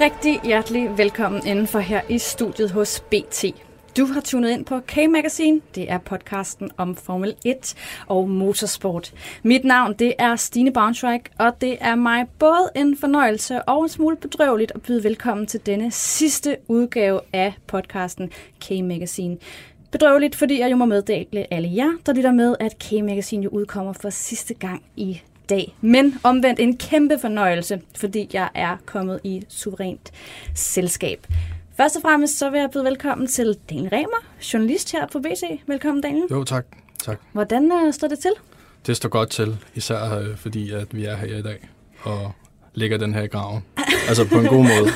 Rigtig hjertelig velkommen indenfor her i studiet hos BT. Du har tunet ind på K-Magazine. Det er podcasten om Formel 1 og motorsport. Mit navn det er Stine Braunschweig, og det er mig både en fornøjelse og en smule bedrøveligt at byde velkommen til denne sidste udgave af podcasten K-Magazine. Bedrøveligt, fordi jeg jo må meddele alle jer, der lytter med, at K-Magazine jo udkommer for sidste gang i dag. Men omvendt en kæmpe fornøjelse, fordi jeg er kommet i suverænt selskab. Først og fremmest så vil jeg byde velkommen til Daniel Remer, journalist her på BC. Velkommen Daniel. Jo, tak. tak. Hvordan uh, står det til? Det står godt til, især øh, fordi at vi er her i dag og ligger den her i graven. Altså på en god måde.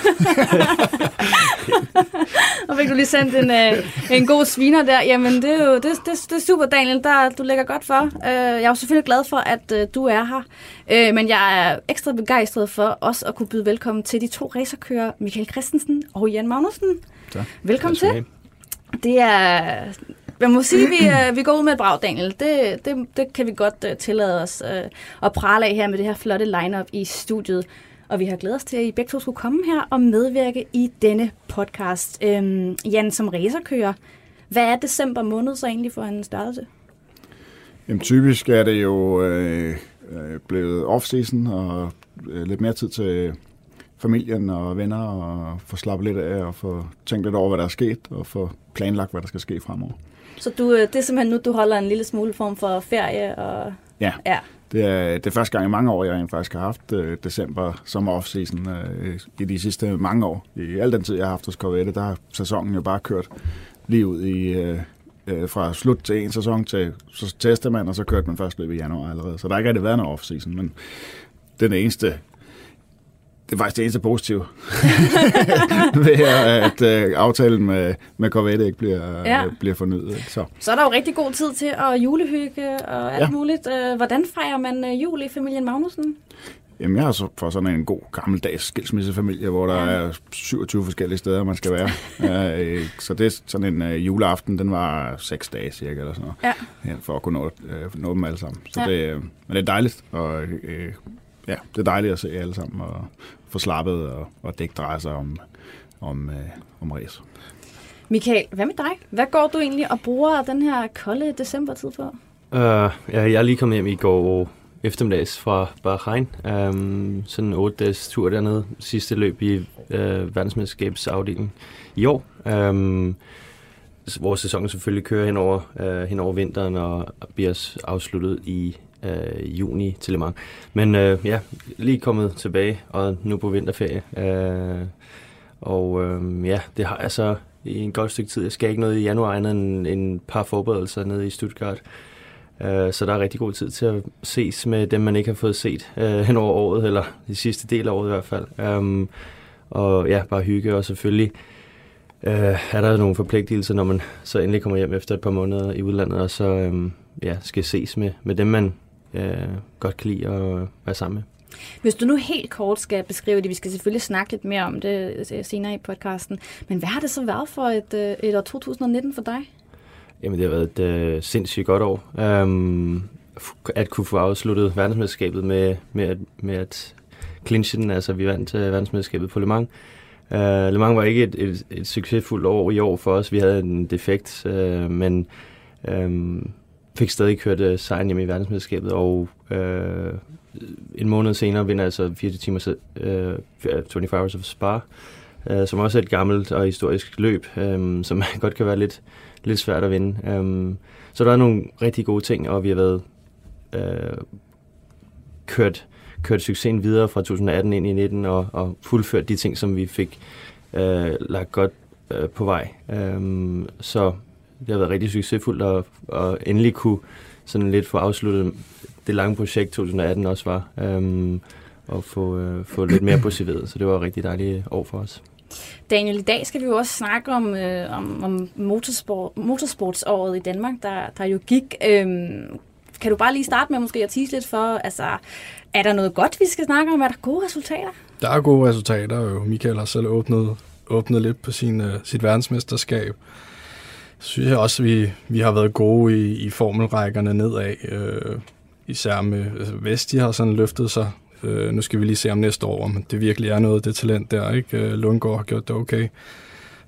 og fik du lige sendt en, uh, en god sviner der. Jamen, det er jo det, det, det er super, Daniel. Der, du lægger godt for. Uh, jeg er jo selvfølgelig glad for, at uh, du er her. Uh, men jeg er ekstra begejstret for også at kunne byde velkommen til de to racerkører, Michael Christensen og Jan Magnussen. Tak. Velkommen til. Det er... Jeg må sige, at vi, uh, vi går ud med et brag, Daniel. Det, det, det kan vi godt uh, tillade os uh, at prale af her med det her flotte lineup i studiet. Og vi har glædet os til, at I begge to skulle komme her og medvirke i denne podcast. Øhm, Jan, som racerkører, hvad er december måned så egentlig for en størrelse? Jamen, typisk er det jo øh, blevet off-season og øh, lidt mere tid til familien og venner og få slappet lidt af og få tænkt lidt over, hvad der er sket og få planlagt, hvad der skal ske fremover. Så du, det er simpelthen nu, du holder en lille smule form for ferie? Og... Ja. ja. Det er, det er første gang i mange år, jeg faktisk har haft øh, december som off-season øh, i de sidste mange år. I al den tid, jeg har haft hos Corvette, der har sæsonen jo bare kørt lige ud i, øh, øh, fra slut til en sæson til, så tester man, og så kørte man først løb i januar allerede. Så der har ikke rigtig været noget off-season, men den eneste det er faktisk det eneste positive ved at øh, aftalen med, med Corvette ikke bliver, ja. øh, bliver fornyet. Så. så er der jo rigtig god tid til at julehygge og alt ja. muligt. Øh, hvordan fejrer man øh, jul i familien Magnussen? Jamen, jeg har så for sådan en god gammeldags skilsmissefamilie, hvor der ja. er 27 forskellige steder, man skal være. så det er sådan en uh, juleaften, den var seks dage cirka, eller sådan noget, ja. for at kunne nå, uh, nå dem alle sammen. Så ja. det, uh, men det er dejligt, og uh, ja, det er dejligt at se alle sammen, og få slappet, og, og det ikke drejer sig om, om, uh, om race. Michael, hvad med dig? Hvad går du egentlig og bruger den her kolde decembertid på? Uh, ja, jeg er lige kommet hjem i går eftermiddags fra Bahrain. Um, sådan en 8 dages tur dernede. Sidste løb i uh, verdensmesterskabsafdelingen i år. Um, hvor sæsonen selvfølgelig kører hen over, uh, hen over vinteren og bliver afsluttet i øh, juni til Le Mans. Men øh, ja, lige kommet tilbage og nu på vinterferie. Øh, og øh, ja, det har jeg så i en godt stykke tid. Jeg skal ikke noget i januar andet end en par forberedelser nede i Stuttgart. Øh, så der er rigtig god tid til at ses med dem, man ikke har fået set øh, hen over året, eller de sidste del af året i hvert fald. Øh, og ja, bare hygge, og selvfølgelig øh, er der nogle forpligtelser, når man så endelig kommer hjem efter et par måneder i udlandet, og så øh, ja, skal ses med, med dem, man uh, godt kan lide at være sammen med. Hvis du nu helt kort skal beskrive det, vi skal selvfølgelig snakke lidt mere om det senere i podcasten, men hvad har det så været for et, et år 2019 for dig? Jamen, det har været et øh, sindssygt godt år. Um, at kunne få afsluttet verdensmesterskabet med, med, at, med at clinche den. Altså, vi vandt uh, verdensmesterskabet på Le Mans. Uh, Le Mans var ikke et, et, et succesfuldt år i år for os. Vi havde en defekt, uh, men um, fik stadig kørt øh, sejren hjemme i verdensmesterskabet, og øh, en måned senere vinder altså 24 timer øh, 24 Hours of Spa, øh, som også er et gammelt og historisk løb, øh, som godt kan være lidt lidt svært at vinde. Øh, så der er nogle rigtig gode ting, og vi har været øh, kørt, kørt succesen videre fra 2018 ind i 19 og, og fuldført de ting, som vi fik øh, lagt godt øh, på vej. Øh, så det har været rigtig succesfuldt at, at endelig kunne sådan lidt få afsluttet det lange projekt 2018 også var, um, og få, uh, få lidt mere på civet. Så det var et rigtig dejligt år for os. Daniel, i dag skal vi jo også snakke om, øh, om, om motorsport, motorsportsåret i Danmark, der, der jo gik. Øhm, kan du bare lige starte med måske at tease lidt for, altså, er der noget godt, vi skal snakke om? Er der gode resultater? Der er gode resultater. Jo. Michael har selv åbnet, åbnet lidt på sin, uh, sit verdensmesterskab. Så synes jeg også, at vi, vi har været gode i, i formelrækkerne nedad. Øh, især med altså Vesti har sådan løftet sig. Øh, nu skal vi lige se om næste år, om det virkelig er noget, det talent der. ikke øh, Lundgaard har gjort det okay.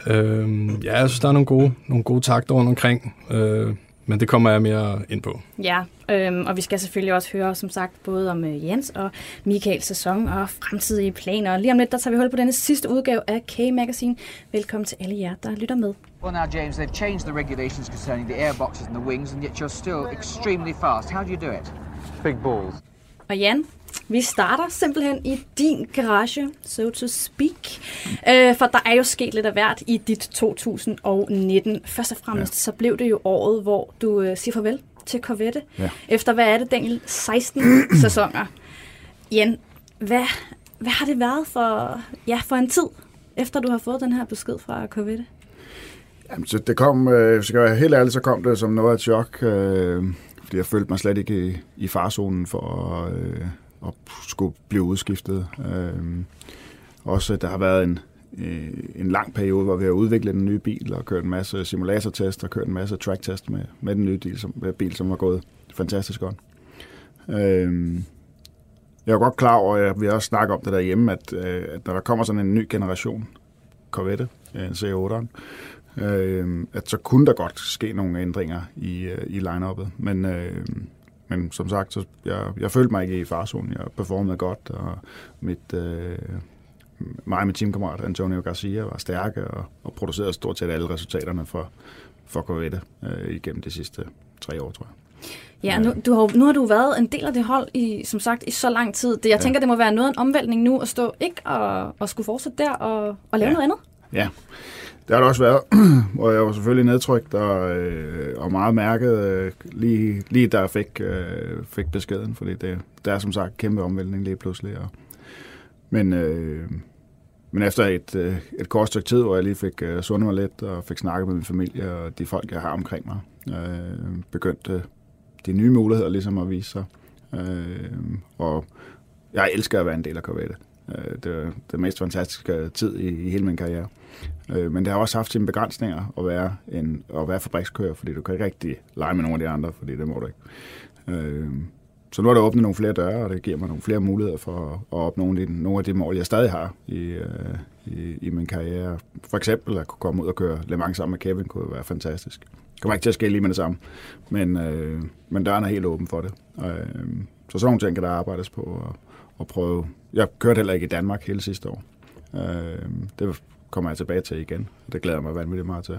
Øh, ja, jeg synes, der er nogle gode, nogle gode takter rundt omkring. Øh, men det kommer jeg mere ind på. Ja, øhm, og vi skal selvfølgelig også høre, som sagt, både om øh, Jens og Michaels sæson og fremtidige planer. Lige om lidt, der tager vi hul på denne sidste udgave af K-Magazine. Velkommen til alle jer, der lytter med. Well now, James, they've changed the regulations concerning the airboxes and the wings, and yet you're still extremely fast. How do you do it? Big balls. Og Jan, vi starter simpelthen i din garage, so to speak. Øh, for der er jo sket lidt af hvert i dit 2019. Først og fremmest ja. så blev det jo året, hvor du øh, siger farvel til Corvette. Ja. Efter, hvad er det, Daniel? 16 sæsoner. Jan, hvad, hvad har det været for, ja, for en tid, efter du har fået den her besked fra Corvette? Jamen, så det kom, øh, skal jeg være helt ærlig, så kom det som noget af et chok, øh, fordi jeg følte mig slet ikke i, i farzonen for øh, at skulle blive udskiftet. Øh, også, der har været en, øh, en lang periode, hvor vi har udviklet den nye bil og kørt en masse simulatortest og kørt en masse tracktest med, med den nye øh, bil, som, bil, som har gået fantastisk godt. Øh, jeg er godt klar over, at vi også snakker om det derhjemme, at, øh, at når der kommer sådan en ny generation Corvette, øh, en C8'eren, øh, at så kunne der godt ske nogle ændringer i, øh, i line-uppet. Men, øh, men som sagt, så jeg, jeg følte mig ikke i farzonen. Jeg performede godt, og mit, øh, mig og min teamkammerat Antonio Garcia var stærke og, og producerede stort set alle resultaterne for, for Corvette øh, igennem de sidste tre år, tror jeg. Ja, nu, du har, nu har du været en del af det hold i, som sagt, i så lang tid. Det, jeg ja. tænker, det må være noget af en omvæltning nu at stå ikke og, og skulle fortsætte der og, og lave ja. noget andet. Ja, det har det også været, og jeg var selvfølgelig nedtrykt og, øh, og meget mærket øh, lige, lige da jeg fik, øh, fik beskeden, fordi det, det er som sagt kæmpe omvæltning lige pludselig. Og, men, øh, men efter et, øh, et kort stykke tid, hvor jeg lige fik øh, sundet mig lidt og fik snakket med min familie og de folk, jeg har omkring mig, øh, begyndte de nye muligheder ligesom at vise sig. Øh, og jeg elsker at være en del af Corvette. Øh, det var den mest fantastiske tid i, i hele min karriere. Øh, men det har også haft sine begrænsninger at være, en, at være fabrikskører, fordi du kan ikke rigtig lege med nogle af de andre, fordi det må du ikke. Øh, så nu har der åbnet nogle flere døre, og det giver mig nogle flere muligheder for at, at opnå nogle af, de, nogle af de mål, jeg stadig har i, øh, i, i min karriere. For eksempel at kunne komme ud og køre Le Mans sammen med Kevin kunne være fantastisk. Det kommer ikke til at ske lige med det samme, men, øh, men døren er helt åben for det. Øh, så sådan nogle ting kan der arbejdes på og, at prøve. Jeg kørte heller ikke i Danmark hele sidste år. Øh, det kommer jeg tilbage til igen, det glæder jeg mig vanvittigt meget til.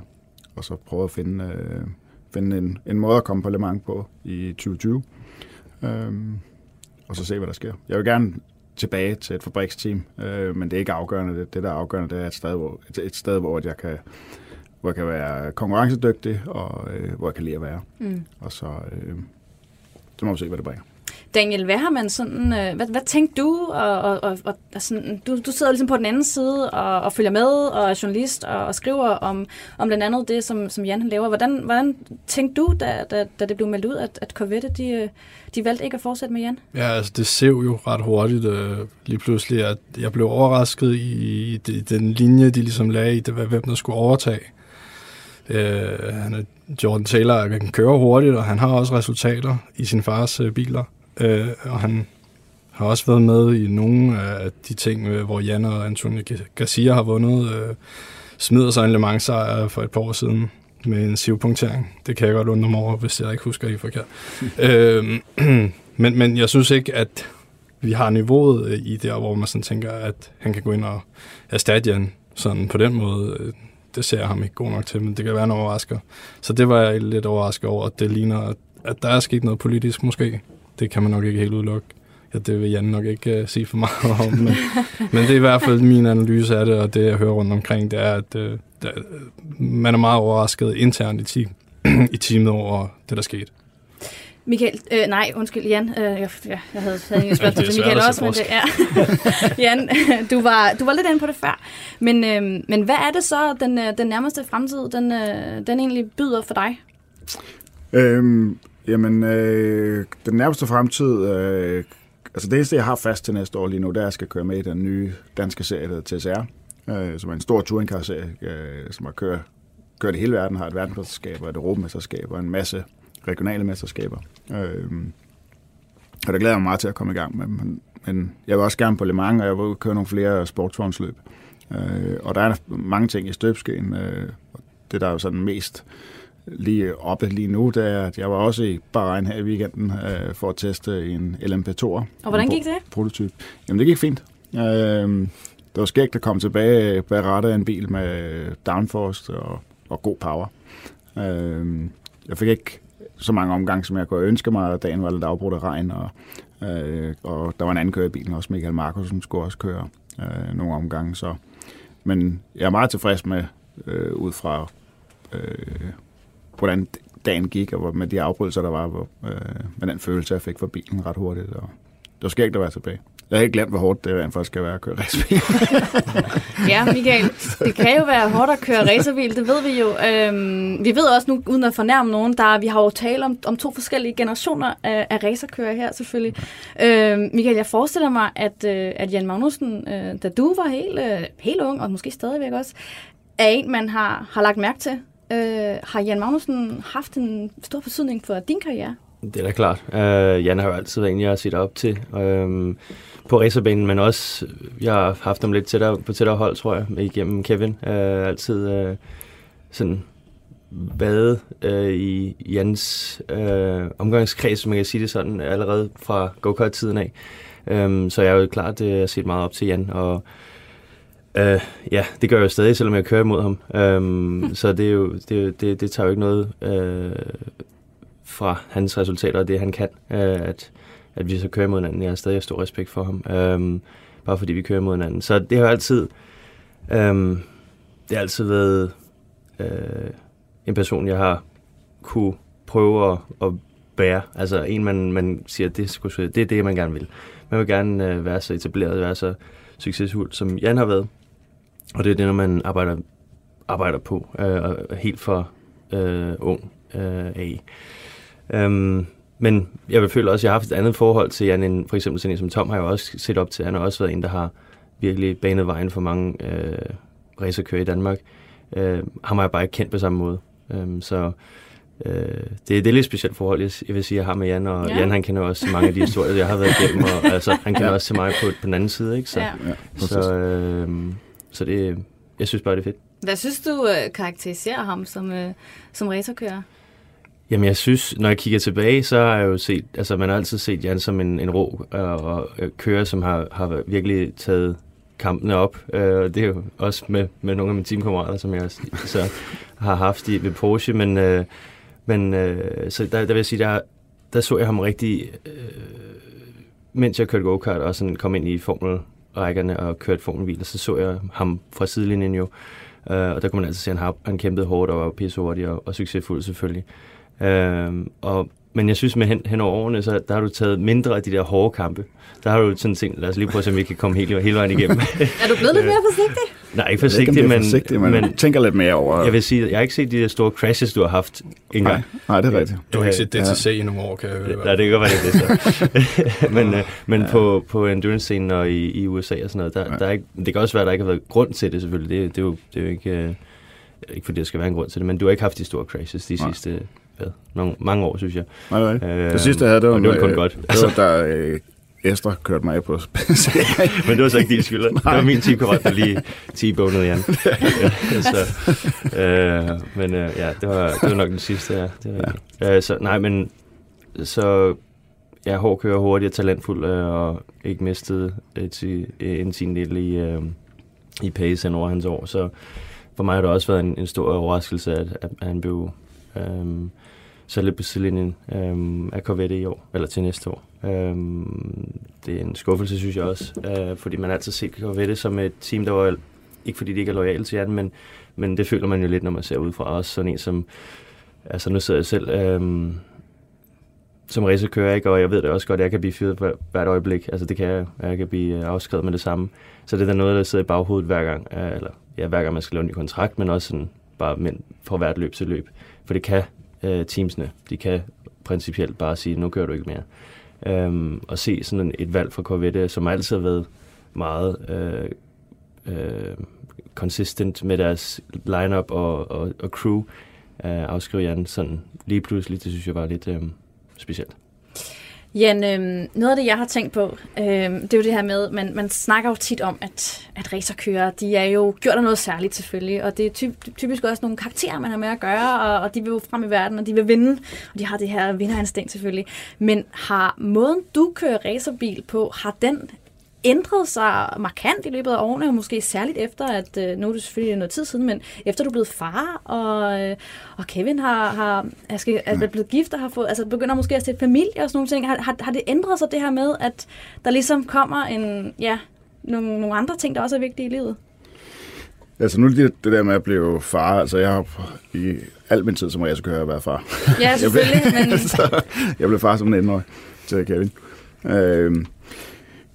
Og så prøve at finde, øh, finde en, en måde at komme på Le Mans på i 2020. Øhm, og så se, hvad der sker. Jeg vil gerne tilbage til et fabriksteam, øh, men det er ikke afgørende. Det, det der er afgørende, det er et sted, hvor, et, et sted, hvor jeg kan hvor jeg kan være konkurrencedygtig, og øh, hvor jeg kan lide at være. Mm. Og så, øh, så må vi se, hvad det bringer. Daniel, hvad har man sådan, øh, hvad, hvad tænkte du, og, og, og, og sådan, du, du sidder ligesom på den anden side og, og følger med, og er journalist, og, og skriver om, om blandt andet det, som, som Jan han laver. Hvordan, hvordan tænkte du, da, da, da det blev meldt ud, at, at Corvette, de, øh, de valgte ikke at fortsætte med Jan? Ja, altså det sev jo ret hurtigt øh, lige pludselig, at jeg blev overrasket i, i, den linje, de ligesom lagde i, det, hvem der skulle overtage. Øh, han er, Jordan Taylor kan køre hurtigt, og han har også resultater i sin fars øh, biler. Øh, og han har også været med i nogle af de ting, øh, hvor Jan og Antonio Garcia har vundet. Øh, smider sig en Le Mans sejr for et par år siden med en sivpunktering. Det kan jeg godt undre mig over, hvis jeg ikke husker I forkert. øh, men, men jeg synes ikke, at vi har niveauet øh, i der, hvor man sådan tænker, at han kan gå ind og erstatte Jan sådan på den måde. Øh, det ser jeg ham ikke god nok til, men det kan være en overrasker. Så det var jeg lidt overrasket over, at det ligner, at der er sket noget politisk måske det kan man nok ikke helt udelukke. Ja, det vil Jan nok ikke uh, sige for meget om, men, men det er i hvert fald min analyse af det, og det jeg hører rundt omkring, det er, at uh, der, man er meget overrasket internt i, team, i teamet over det, der skete. Michael, øh, nej, undskyld, Jan. Øh, jeg, jeg, jeg havde, havde en spørgsmål er til Michael også, men det, ja. Jan, du var, du var lidt inde på det før. Men, øh, men hvad er det så, den, øh, den nærmeste fremtid, den, øh, den egentlig byder for dig? Øhm, jamen, øh, den nærmeste fremtid... Øh, altså det eneste, jeg har fast til næste år lige nu, det er, at jeg skal køre med i den nye danske serie, der hedder TSR, øh, som er en stor touringcar-serie, øh, som har kørt, kørt i hele verden, har et verdensmesterskab og et europamesterskab og en masse regionale mesterskaber. Øh, og der glæder jeg mig meget til at komme i gang med. Men, men jeg vil også gerne på Le Mans, og jeg vil køre nogle flere sportsvognsløb. Øh, og der er mange ting i støbskeen. Øh, det, der er jo sådan mest lige oppe lige nu, er, at jeg var også i Bahrain her i weekenden øh, for at teste en LMP2'er. Og hvordan gik det? Prototyp. Jamen, det gik fint. Øh, det var skægt at komme tilbage bag rattet af en bil med downforce og, og god power. Øh, jeg fik ikke så mange omgange, som jeg kunne ønske mig, og dagen var lidt afbrudt af regn, og, øh, og der var en anden kører i bilen, også Michael Markus, som skulle også køre øh, nogle omgange. Så. Men jeg er meget tilfreds med, øh, ud fra øh, hvordan dagen gik, og med de afbrydelser, der var, hvor, øh, med den følelse, jeg fik for bilen ret hurtigt. Og det var skægt at være tilbage. Jeg har ikke glemt, hvor hårdt det rent faktisk skal være at køre racerbil. ja, Michael, det kan jo være hårdt at køre racerbil, det ved vi jo. Øhm, vi ved også nu, uden at fornærme nogen, der vi har jo talt om, om to forskellige generationer af, af racerkører her selvfølgelig. Øhm, Michael, jeg forestiller mig, at, øh, at Jan Magnussen, øh, da du var helt, øh, helt ung, og måske stadigvæk også, er en, man har, har lagt mærke til. Øh, har Jan Magnussen haft en stor betydning for din karriere? Det er da klart. Øh, Jan har jo altid været en, jeg har set op til. øh, på racerbanen, men også, jeg har haft ham lidt tættere, på tættere hold, tror jeg, igennem Kevin. Øh, altid øh, sådan været øh, i Jans øh, omgangskreds, man kan sige det sådan, allerede fra go-kart-tiden af. Øh, så jeg er jo klart uh, set meget op til Jan, og Øh, ja, det gør jeg jo stadig, selvom jeg kører imod ham. Øhm, mm. Så det, er jo, det, det, det tager jo ikke noget øh, fra hans resultater og det, han kan, øh, at, at vi så kører imod hinanden. Jeg har stadig stor respekt for ham, øh, bare fordi vi kører imod hinanden. Så det har altid, øh, det har altid været øh, en person, jeg har kunne prøve at, at bære. Altså en, man, man siger, det, skulle, det er det, man gerne vil. Man vil gerne øh, være så etableret, være så succesfuld, som Jan har været. Og det er det, når man arbejder, arbejder på, øh, helt for øh, ung øh, af. Um, men jeg vil føle også, at jeg har haft et andet forhold til Jan, end for eksempel sådan en som Tom har jeg også set op til. Han har også været en, der har virkelig banet vejen for mange øh, racerkører i Danmark. Øh, ham har jeg bare ikke kendt på samme måde. Um, så øh, det, det er lidt specielt forhold, jeg, jeg vil sige, jeg har med Jan, og ja. Jan han kender også mange af de historier, jeg har været igennem, og altså, han kender ja. også til mig på, på den anden side. Ikke? Så, ja. så, øh, så det, jeg synes bare, det er fedt. Hvad synes du øh, karakteriserer ham som, øh, som racerkører? Jamen, jeg synes, når jeg kigger tilbage, så har jeg jo set, altså man har altid set Jan som en, en rå øh, og kører, som har, har virkelig taget kampene op. Øh, det er jo også med, med nogle af mine teamkammerater, som jeg så har haft i, ved Porsche, men, øh, men øh, så der, der vil jeg sige, der, der så jeg ham rigtig, øh, mens jeg kørte go-kart og sådan kom ind i formelrækkerne og kørte formelbiler, så så jeg ham fra sidelinjen jo. Uh, og der kunne man altså se, at han, han kæmpede hårdt og var pisse hurtig og, og succesfuld selvfølgelig. Uh, og, men jeg synes, med hen, hen over årene, så der har du taget mindre af de der hårde kampe. Der har du sådan tænkt, lad os lige prøve om vi kan komme hele, hele vejen igennem. er du blevet lidt mere forsigtig? Nej, ikke forsigtig, ikke, men, forsigtig, men, men tænker lidt mere over... Jeg vil sige, jeg har ikke set de der store crashes, du har haft engang. Nej, nej det er rigtigt. Du har ikke set DTC ja. i nogle år, kan jeg høre. Nej, det kan godt være, det det så. men øh, men ja. på, på endurance-scenen og i, i USA og sådan noget, der, ja. der er ikke, det kan også være, at der ikke har været grund til det selvfølgelig. Det, det, er, jo, det er jo ikke... Øh, ikke fordi der skal være en grund til det, men du har ikke haft de store crashes de Nej. sidste hvad, nogle, mange år, synes jeg. Nej, nej. Øh, det sidste jeg havde, det var, det var kun øh, godt. Altså, det var, der øh, Esther kørte mig af på Men det var så ikke din skyld. Det var min teamkammerat, der lige t-bonede Jan. ja, så, øh, men øh, ja, det var, det var nok den sidste, ja. Det var, ja. Øh, så, nej, men så ja, hård kører hurtigt og talentfuld, øh, og ikke mistet et, en sin del i, øh, i pace hen over hans år. Så for mig har det også været en, en stor overraskelse, at, at han blev øh, så lidt på sidelinjen øhm, af Corvette i år, eller til næste år. Øhm, det er en skuffelse, synes jeg også, øh, fordi man altid set Corvette som et team, der var, ikke fordi de ikke er lojale til jer, men, men det føler man jo lidt, når man ser ud fra os, sådan en som, altså nu sidder jeg selv, øhm, som racerkører, ikke? og jeg ved det også godt, at jeg kan blive fyret for hvert øjeblik. Altså det kan jeg, jeg kan blive øh, afskrevet med det samme. Så det er noget, der sidder i baghovedet hver gang, øh, eller ja, hver gang man skal lave en ny kontrakt, men også sådan bare men fra hvert løb til løb. For det kan øh, teamsene, de kan principielt bare sige, nu kører du ikke mere. Øhm, og se sådan en, et valg fra Corvette, som altid har været meget øh, øh, consistent med deres lineup og, og, og crew, øh, afskriver Jan sådan lige pludselig, det synes jeg var lidt øh, specielt. Jan, øh, noget af det, jeg har tænkt på, øh, det er jo det her med, man, man snakker jo tit om, at, at racerkører, de er jo gjort af noget særligt selvfølgelig, og det er typ, typisk også nogle karakterer, man har med at gøre, og, og de vil jo frem i verden, og de vil vinde, og de har det her vinderinstinkt selvfølgelig. Men har måden, du kører racerbil på, har den ændret sig markant i løbet af årene, og måske særligt efter, at øh, nu er det selvfølgelig noget tid siden, men efter du er blevet far, og, øh, og Kevin har, har er, skal, er blevet gift og har fået, altså begynder måske at stifte familie og sådan nogle ting. Har, har, har det ændret sig det her med, at der ligesom kommer en, ja, nogle, nogle andre ting, der også er vigtige i livet? Altså nu det, det der med at blive far, altså jeg har i al min tid som racerkører været far. Ja, selvfølgelig. jeg blev, men... så, jeg blev far som en år til Kevin. Øh,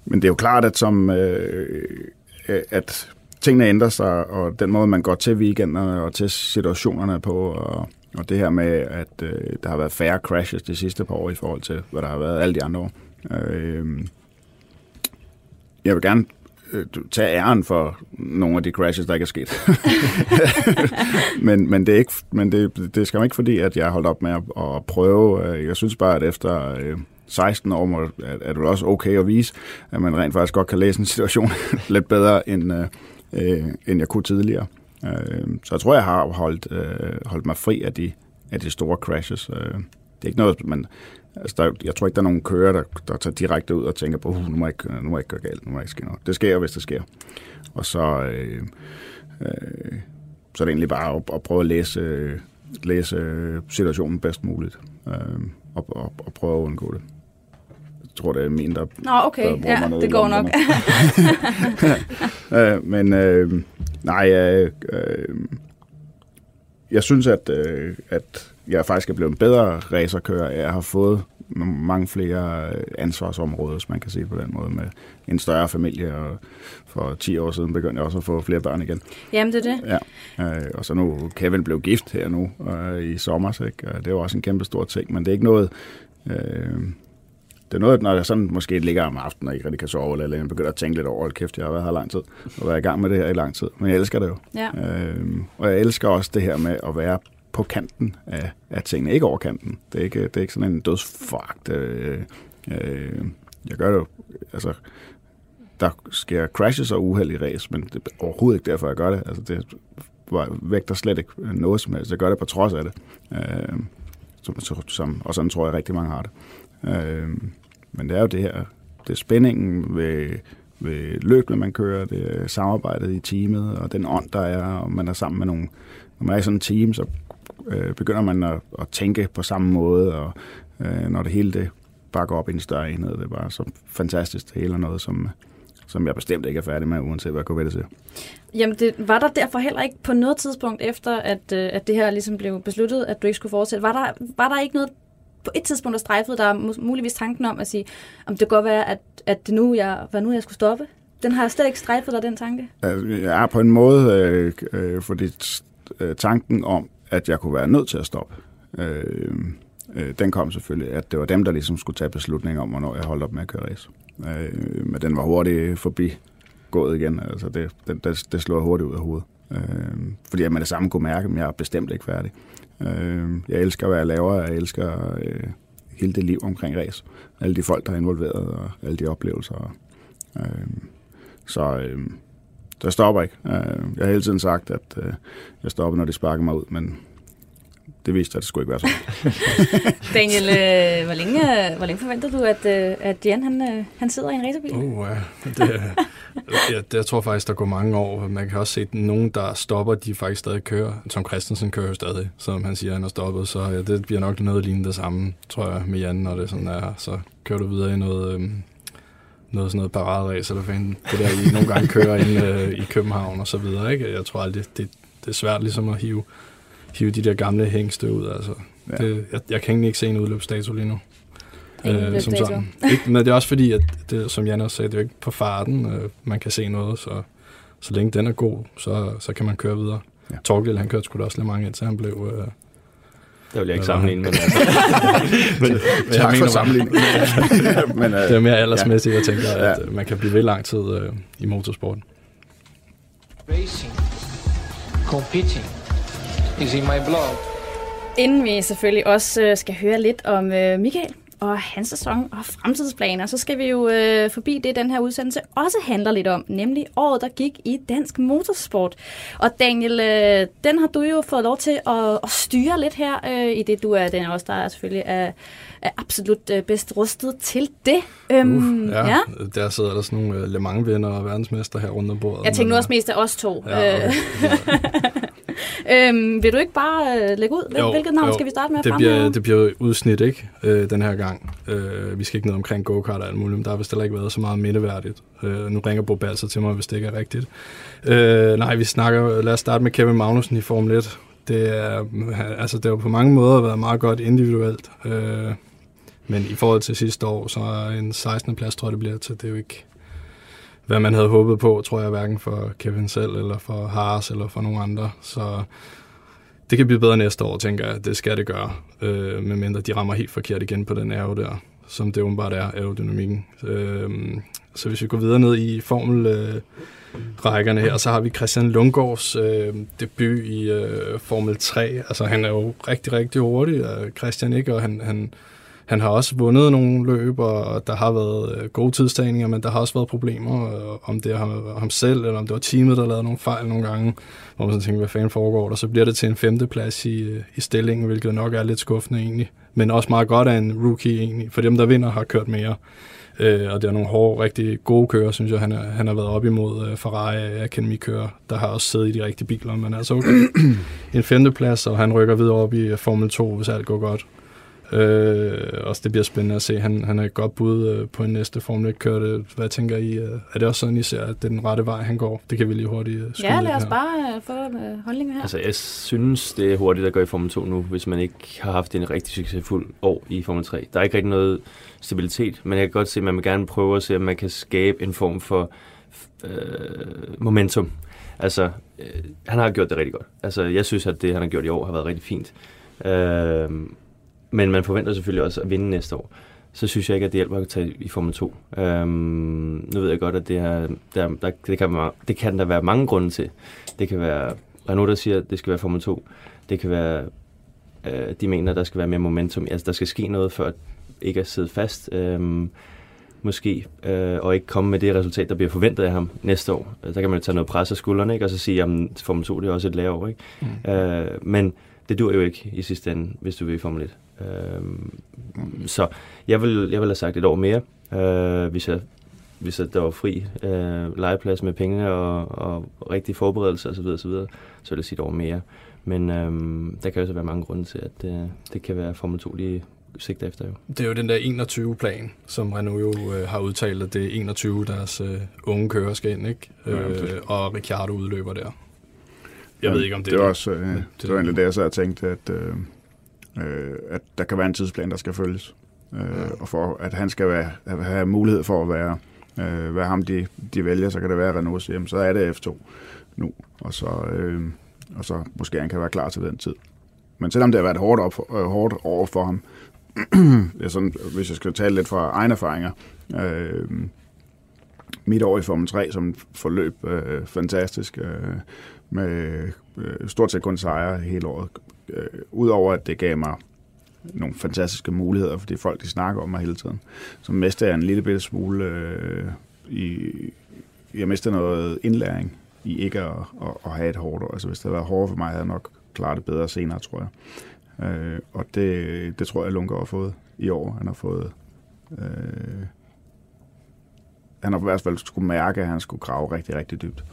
men det er jo klart, at som øh, øh, at tingene ændrer sig, og den måde, man går til weekenderne og til situationerne på, og, og det her med, at øh, der har været færre crashes de sidste par år i forhold til, hvad der har været alle de andre år. Øh, jeg vil gerne øh, tage æren for nogle af de crashes, der ikke er sket. men, men, det, er ikke, men det, det skal man ikke fordi, at jeg har holdt op med at, at prøve. Øh, jeg synes bare, at efter... Øh, 16 år, må, er, er det også okay at vise, at man rent faktisk godt kan læse en situation lidt bedre, end, øh, øh, end jeg kunne tidligere. Øh, så jeg tror, jeg har holdt, øh, holdt mig fri af de, af de store crashes. Øh, det er ikke noget, man... Altså, der, jeg tror ikke, der er nogen kører, der, der tager direkte ud og tænker på, uh, nu må jeg ikke, nu må jeg ikke gøre galt, nu må jeg ikke ske noget. Det sker, hvis det sker. Og så, øh, øh, så er det egentlig bare at, at prøve at læse, læse situationen bedst muligt, øh, og, og, og prøve at undgå det tror, det er min, der Nå, okay. Der ja, det går nok. øh, men øh, nej, øh, øh, jeg synes, at, øh, at jeg faktisk er blevet en bedre racerkører. Jeg har fået mange flere ansvarsområder, hvis man kan sige på den måde, med en større familie, og for 10 år siden begyndte jeg også at få flere børn igen. Jamen, det er det. Ja, øh, og så nu Kevin blev gift her nu øh, i sommer, ikke? det var også en kæmpe stor ting, men det er ikke noget, øh, det er noget, når jeg sådan måske ligger om aftenen og ikke rigtig kan sove, eller jeg begynder at tænke lidt over, kæft, jeg har været her lang tid, og været i gang med det her i lang tid. Men jeg elsker det jo. Ja. Øhm, og jeg elsker også det her med at være på kanten af, af tingene, ikke over kanten. Det er ikke, det er ikke sådan en dødsfagt. Øh, øh, jeg gør det jo, altså, der sker crashes og uheld i race, men det er overhovedet ikke derfor, jeg gør det. Altså, det vægter slet ikke noget som helst. Jeg gør det på trods af det. Øh, som, som, og sådan tror jeg rigtig mange har det. Øh, men det er jo det her, det er spændingen ved, ved løbet, man kører, det er samarbejdet i teamet, og den ånd, der er, og man er sammen med nogle, når man er i sådan et team, så øh, begynder man at, at tænke på samme måde, og øh, når det hele det bare går op i en større enhed, det er bare så fantastisk, det hele er noget, som, som jeg bestemt ikke er færdig med, uanset hvad KVD siger. Jamen, det, var der derfor heller ikke på noget tidspunkt efter, at, øh, at det her ligesom blev besluttet, at du ikke skulle fortsætte, var der, var der ikke noget på et tidspunkt der strejfede der muligvis tanken om at sige, om det kan godt være, at, at det nu, jeg, hvad nu jeg skulle stoppe? Den har slet ikke strejfet dig, den tanke? Ja, på en måde, øh, øh, fordi øh, tanken om, at jeg kunne være nødt til at stoppe, øh, øh, den kom selvfølgelig, at det var dem, der ligesom skulle tage beslutningen om, hvornår jeg holdt op med at køre race. Øh, men den var hurtigt forbi gået igen. Altså det, det, det, det slår hurtigt ud af hovedet. Øh, fordi jeg med det samme kunne mærke, at jeg er bestemt ikke færdig. Øh, jeg elsker, hvad jeg laver. Jeg elsker øh, hele det liv omkring race. Alle de folk, der er involveret, og alle de oplevelser. Øh, så øh, der stopper ikke. Øh, jeg har hele tiden sagt, at øh, jeg stopper, når de sparker mig ud, men det viste at det skulle ikke være sådan. Daniel, øh, hvor, længe, hvor længe forventer du, at, øh, at Jan han, øh, han sidder i en racerbil? Uh, ja. det, jeg, jeg tror faktisk, der går mange år. Man kan også se, at nogen, der stopper, de faktisk stadig kører. Tom Christensen kører jo stadig, som han siger, han har stoppet. Så ja, det bliver nok noget lignende det samme, tror jeg, med Jan, når det sådan er. Så kører du videre i noget... Øh, noget sådan noget paraderæs, eller hvad det der, I nogle gange kører ind øh, i København og så videre, ikke? Jeg tror aldrig, det, det er svært ligesom at hive hive de der gamle hængste ud. Altså. Ja. Det, jeg, jeg kan ikke se en udløbsdato lige nu. Øh, som sådan. Ikke, men det er også fordi, at det, som Jan også sagde, det er jo ikke på farten, øh, man kan se noget, så så længe den er god, så, så kan man køre videre. Ja. Torgild, han kørte sgu da også lidt mange, indtil han blev... Øh, Det vil jeg ikke sammenligne, men altså, men, Tak for mener bare- sammenligningen. Men, øh, Det er mere aldersmæssigt, jeg tænker, Ja. at øh, man kan blive ved lang tid øh, i motorsporten. Racing, competing is in my blood. Inden vi selvfølgelig også øh, skal høre lidt om øh, Michael og hans sæson og fremtidsplaner, så skal vi jo øh, forbi det, den her udsendelse også handler lidt om, nemlig året, der gik i dansk motorsport. Og Daniel, øh, den har du jo fået lov til at, at styre lidt her, øh, i det du er den også, der er selvfølgelig er, er absolut øh, bedst rustet til det. Øhm, Uh, ja, ja, der sidder der sådan nogle øh, Le Mans-vinder og verdensmester her rundt om bordet. Jeg tænker nu også mest af os to. Ja, okay. øhm, vil du ikke bare øh, lægge ud? Jo, hvilket navn jo. skal vi starte med det bliver, det bliver udsnit, ikke? Øh, den her gang. Øh, vi skal ikke ned omkring go-kart og alt muligt, men der har vist heller ikke været så meget mindeværdigt. Øh, nu ringer Bo Balser til mig, hvis det ikke er rigtigt. Øh, nej, vi snakker... Lad os starte med Kevin Magnussen i Formel 1. Det er, altså, det har på mange måder været meget godt individuelt. Øh, men i forhold til sidste år, så er en 16. plads, tror jeg, det bliver til. Det er jo ikke, hvad man havde håbet på, tror jeg, hverken for Kevin selv, eller for Haas, eller for nogen andre. Så det kan blive bedre næste år, tænker jeg. Det skal det gøre, øh, medmindre de rammer helt forkert igen på den aero der, som det åbenbart er, aerodynamikken. Øh, så hvis vi går videre ned i formel... Øh, rækkerne her, så har vi Christian Lundgaards øh, debut i øh, Formel 3. Altså han er jo rigtig, rigtig hurtig, Christian ikke, og han, han, han har også vundet nogle løb, og der har været øh, gode tidstagninger, men der har også været problemer, øh, om det er ham, selv, eller om det var teamet, der lavede nogle fejl nogle gange, hvor man sådan tænker, hvad fanden foregår der? Så bliver det til en femteplads i, øh, i stillingen, hvilket nok er lidt skuffende egentlig, men også meget godt af en rookie egentlig, for dem, der vinder, har kørt mere. Øh, og det er nogle hårde, rigtig gode kører, synes jeg, han, er, han har været op imod øh, Ferrari Akademi-kører, der har også siddet i de rigtige biler, men altså okay. en femteplads, og han rykker videre op i Formel 2, hvis alt går godt. Øh, også det bliver spændende at se. Han, han er et godt bud øh, på en næste Formel 1-kører. Hvad tænker I? Øh, er det også sådan, I ser, at det er den rette vej, han går? Det kan vi lige hurtigt øh, Ja, lad os her. bare øh, få øh, holdninger her. altså, jeg synes, det er hurtigt at gå i Formel 2 nu, hvis man ikke har haft en rigtig succesfuld år i Formel 3. Der er ikke rigtig noget stabilitet, men jeg kan godt se, at man vil gerne prøve at se, om man kan skabe en form for øh, momentum. Altså, øh, han har gjort det rigtig godt. Altså, jeg synes, at det, han har gjort i år, har været rigtig fint. Øh, men man forventer selvfølgelig også at vinde næste år. Så synes jeg ikke, at det hjælper at tage i Formel 2. Øhm, nu ved jeg godt, at det, her, der, der, det, kan, være- det kan der være mange grunde til. Det kan være Renault, der siger, at det skal være Formel 2. Det kan være, øh, de mener, at der skal være mere momentum. Altså, der skal ske noget for at ikke at sidde fast. Øhm, måske, øh, og ikke komme med det resultat, der bliver forventet af ham næste år. Øh, Der kan man jo tage noget pres af skuldrene, ikke? og så sige, at Formel 2 det er også et lavere. Ikke? Mm. Øh, men det dur jo ikke i sidste ende, hvis du vil i Formel 1. Øhm, så jeg vil, jeg vil have sagt et år mere, øh, hvis, jeg, hvis der var fri øh, legeplads med penge og, og rigtig forberedelse osv., så, videre, så, så vil jeg sige et år mere. Men øhm, der kan jo så være mange grunde til, at øh, det kan være Formel 2 lige sigter efter jo. Det er jo den der 21-plan, som Renault jo øh, har udtalt, at det er 21, deres øh, unge kører skal ind, ikke? Ja, Øh, det- og Ricciardo udløber der. Jeg ved ikke, om det, det er det. også, øh, Men det, det- var egentlig det, jeg så havde tænkt, at, øh, øh, at der kan være en tidsplan, der skal følges. Øh, og for at han skal være, have mulighed for at være, øh, være ham, de, de vælger, så kan det være, at Renault siger, "Jamen, så er det F2 nu. Og så, øh, og så måske han kan være klar til den tid. Men selvom det har været hårdt, op, øh, hårdt over for ham, det er sådan, hvis jeg skal tale lidt fra egne erfaringer, øh, mit år i Formel 3 som forløb øh, fantastisk, øh, med øh, stort set kun sejre hele året. Øh, Udover at det gav mig nogle fantastiske muligheder, fordi folk de snakker om mig hele tiden, så mistede jeg en lille bitte smule øh, i, jeg mistede noget indlæring i ikke at, at, at have et hårdt år. Altså hvis det havde været hårdere for mig, havde jeg nok klaret det bedre senere, tror jeg. Øh, og det, det tror jeg, Lunker har fået i år. Han har fået... Øh, han har i hvert fald skulle mærke, at han skulle grave rigtig, rigtig dybt.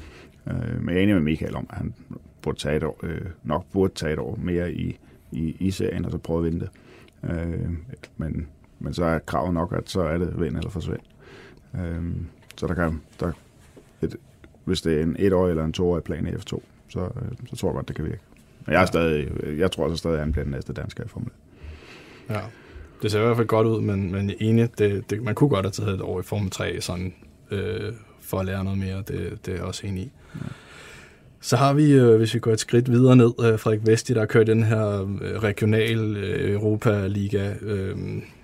Øh, men jeg er enig med Michael om, at han burde tage et år, øh, nok burde tage et år mere i, i, i serien, og så prøve at vinde det. Øh, men, men så er kravet nok, at så er det vind eller forsvind. Øh, så der kan, der, et, hvis det er en et år eller en toårig plan i F2, så, øh, så tror jeg godt, det kan virke. Men jeg, er stadig, jeg tror så stadig, at han bliver den næste dansker i Formel 1. Ja. det ser i hvert fald godt ud, men, men enig, det, det, man kunne godt have taget et år i Formel 3 sådan, øh, for at lære noget mere. Det, det er jeg også enig i. Ja. Så har vi, øh, hvis vi går et skridt videre ned, øh, Frederik Vesti, der kørt den her øh, regional øh, Europa-liga. Øh,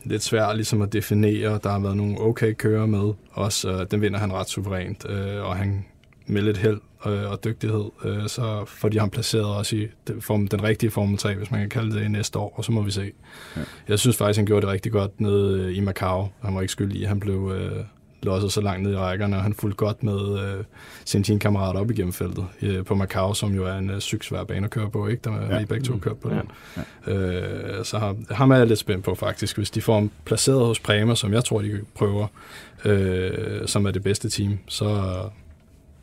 lidt svært ligesom at definere. Der har været nogle okay kører med. Også øh, den vinder han ret suverænt, øh, og han med lidt held øh, og dygtighed, øh, så får de ham placeret også i den, den rigtige Formel 3, hvis man kan kalde det, næste år, og så må vi se. Ja. Jeg synes faktisk, han gjorde det rigtig godt nede i Macau. Han var ikke skyldig i, han blev øh, losset så langt ned i rækkerne, og han fulgte godt med øh, sin teamkammerat op igennem feltet øh, på Macau, som jo er en øh, sygt svær bane at køre på, ikke? Der ja. I begge to kørt på den. Ja. Øh, så ham, ham er jeg lidt spændt på faktisk. Hvis de får ham placeret hos Prema, som jeg tror, de prøver, øh, som er det bedste team, så,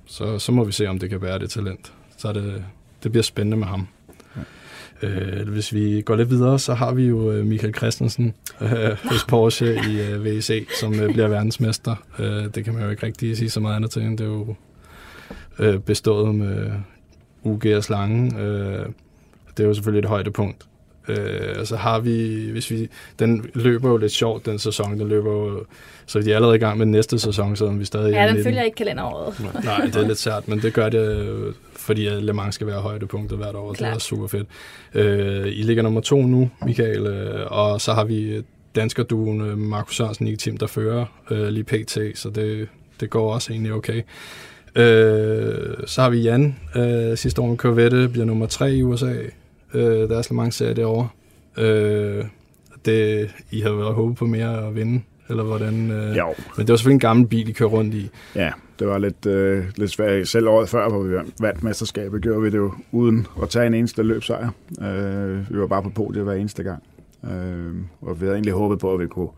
så, så må vi se, om det kan være det talent. Så det, det bliver spændende med ham. Øh, hvis vi går lidt videre, så har vi jo øh, Michael Christensen øh, hos Porsche i øh, VEC, som øh, bliver verdensmester. Øh, det kan man jo ikke rigtig sige så meget andet til, end det er jo øh, bestået med UG og slange. Øh, det er jo selvfølgelig et højdepunkt. Øh, og så har vi, hvis vi, den løber jo lidt sjovt, den sæson, den løber jo, så vi er allerede i gang med den næste sæson, så vi stadig Ja, den følger ikke kalenderåret. Nej, det er lidt sært, men det gør det, fordi Le Mans skal være højdepunktet hvert år, Klar. det er super fedt. Øh, I ligger nummer to nu, Michael, øh, og så har vi danskerduen øh, Markus Sørensen i team, der fører øh, lige pt, så det, det går også egentlig okay. Øh, så har vi Jan, øh, sidste år med Corvette, bliver nummer tre i USA, øh, deres Le Mans-serie derovre. Øh, det, I havde været håbet på mere at vinde, eller hvordan? Øh, jo. Men det var selvfølgelig en gammel bil, I kører rundt i. Ja, det var lidt, øh, lidt svært. Selv året før, hvor vi vandt mesterskabet, gjorde vi det jo uden at tage en eneste løbsejr. Øh, vi var bare på podiet hver eneste gang. Øh, og vi havde egentlig håbet på, at vi kunne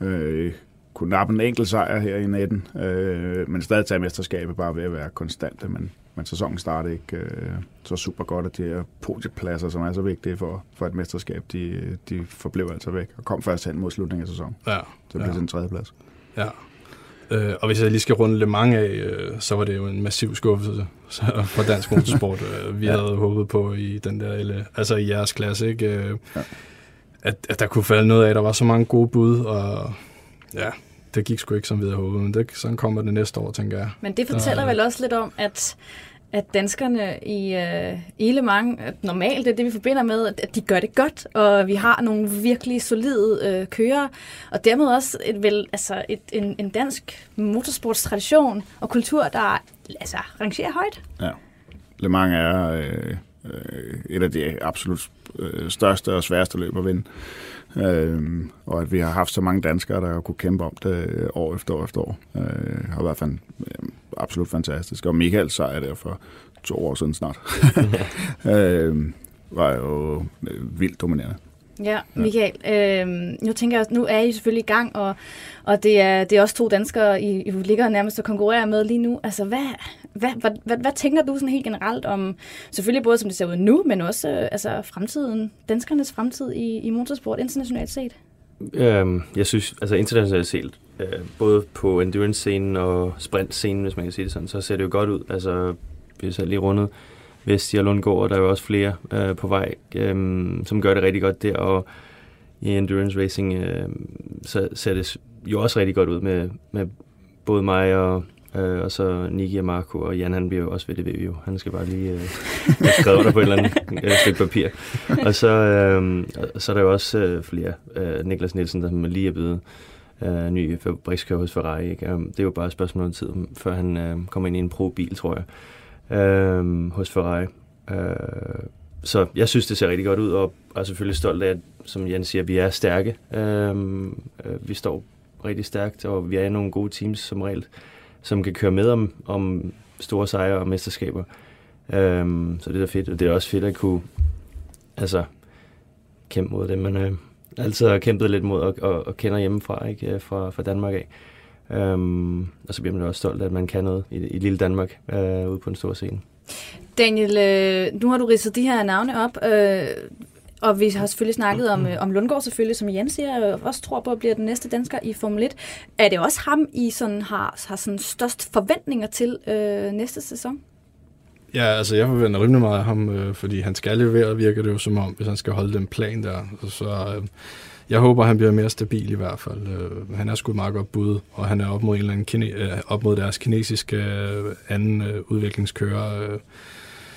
øh, kunne nappe en enkelt sejr her i natten, øh, men stadig tage mesterskabet bare ved at være konstante, men, men sæsonen startede ikke øh, så super godt, at de her podiepladser, som er så vigtige for, for et mesterskab, de, de forblev altså væk og kom først hen mod slutningen af sæsonen. Ja. Så det blev ja. en tredje plads. Ja. Øh, og hvis jeg lige skal runde lidt mange af, øh, så var det jo en massiv skuffelse for dansk motorsport. Øh, vi ja. havde håbet på i den der, altså i jeres klasse, ikke? Øh, ja. at, at der kunne falde noget af. Der var så mange gode bud, og ja, det gik sgu ikke, som vi havde håbet, men det, sådan kommer det næste år, tænker jeg. Men det fortæller der, vel også lidt om, at at danskerne i, øh, i Le Mans, at normalt det er det, vi forbinder med, at de gør det godt, og vi har nogle virkelig solide øh, kører, og dermed også et, vel, altså et, en, en dansk motorsportstradition og kultur, der altså, rangerer højt. Ja, Le Mans er øh, øh, et af de absolut øh, største og sværeste løb at vinde. Øh, og at vi har haft så mange danskere, der har kunne kæmpe om det øh, år efter år efter år, øh, har været fan, øh, absolut fantastisk. Og Michael sejr der for to år siden snart, øh, var jo øh, vildt dominerende. Ja, Michael, øh, nu tænker jeg, nu er I selvfølgelig i gang, og, og det, er, det er også to danskere, I, I ligger nærmest og konkurrerer med lige nu. Altså, hvad, hvad, hvad, hvad, hvad tænker du sådan helt generelt om, selvfølgelig både som det ser ud nu, men også øh, altså, fremtiden, danskernes fremtid i, i motorsport internationalt set? Øhm, jeg synes, altså internationalt set, øh, både på endurance-scenen og sprint-scenen, hvis man kan sige det sådan, så ser det jo godt ud. Altså, vi har lige rundet Vesti og Lundgaard, og der er jo også flere øh, på vej, øh, som gør det rigtig godt der, og i endurance racing, øh, så ser det jo også rigtig godt ud med, med både mig og, øh, og så Niki og Marco, og Jan han bliver jo også ved det ved vi jo. Han skal bare lige øh, skrive der på et eller andet øh, stykke papir. Og så, øh, så er der jo også øh, flere. Øh, Niklas Nielsen, der lige er blevet øh, ny fabrikskører hos Ferrari. Ikke? Um, det er jo bare et spørgsmål om tid, før han øh, kommer ind i en pro-bil, tror jeg øh, hos Ferrari. Øh, så jeg synes, det ser rigtig godt ud, og er selvfølgelig stolt af, at, som Jan siger, vi er stærke. Øh, øh, vi står rigtig stærkt, og vi er nogle gode teams som regel, som kan køre med om, om store sejre og mesterskaber. Øh, så det er fedt, og det er også fedt at kunne altså, kæmpe mod det, man øh, altid har kæmpet lidt mod og, og, og kender hjemmefra, ikke? Øh, fra, fra Danmark af. Øhm, og så bliver man også stolt af, at man kan noget i, i lille Danmark øh, ude på en stor scene. Daniel, øh, nu har du ridset de her navne op, øh, og vi har selvfølgelig snakket om, øh, om Lundgaard selvfølgelig, som Jens siger, og også tror på, at bliver den næste dansker i Formel 1. Er det også ham, I sådan har, har sådan størst forventninger til øh, næste sæson? Ja, altså jeg forventer rimelig meget af ham, øh, fordi han skal levere, virker det jo som om, hvis han skal holde den plan der. Så, så øh, jeg håber, han bliver mere stabil i hvert fald. Øh, han er sgu et meget godt bud, og han er op mod, en eller anden kine, øh, op mod deres kinesiske øh, anden øh, udviklingskører. Øh,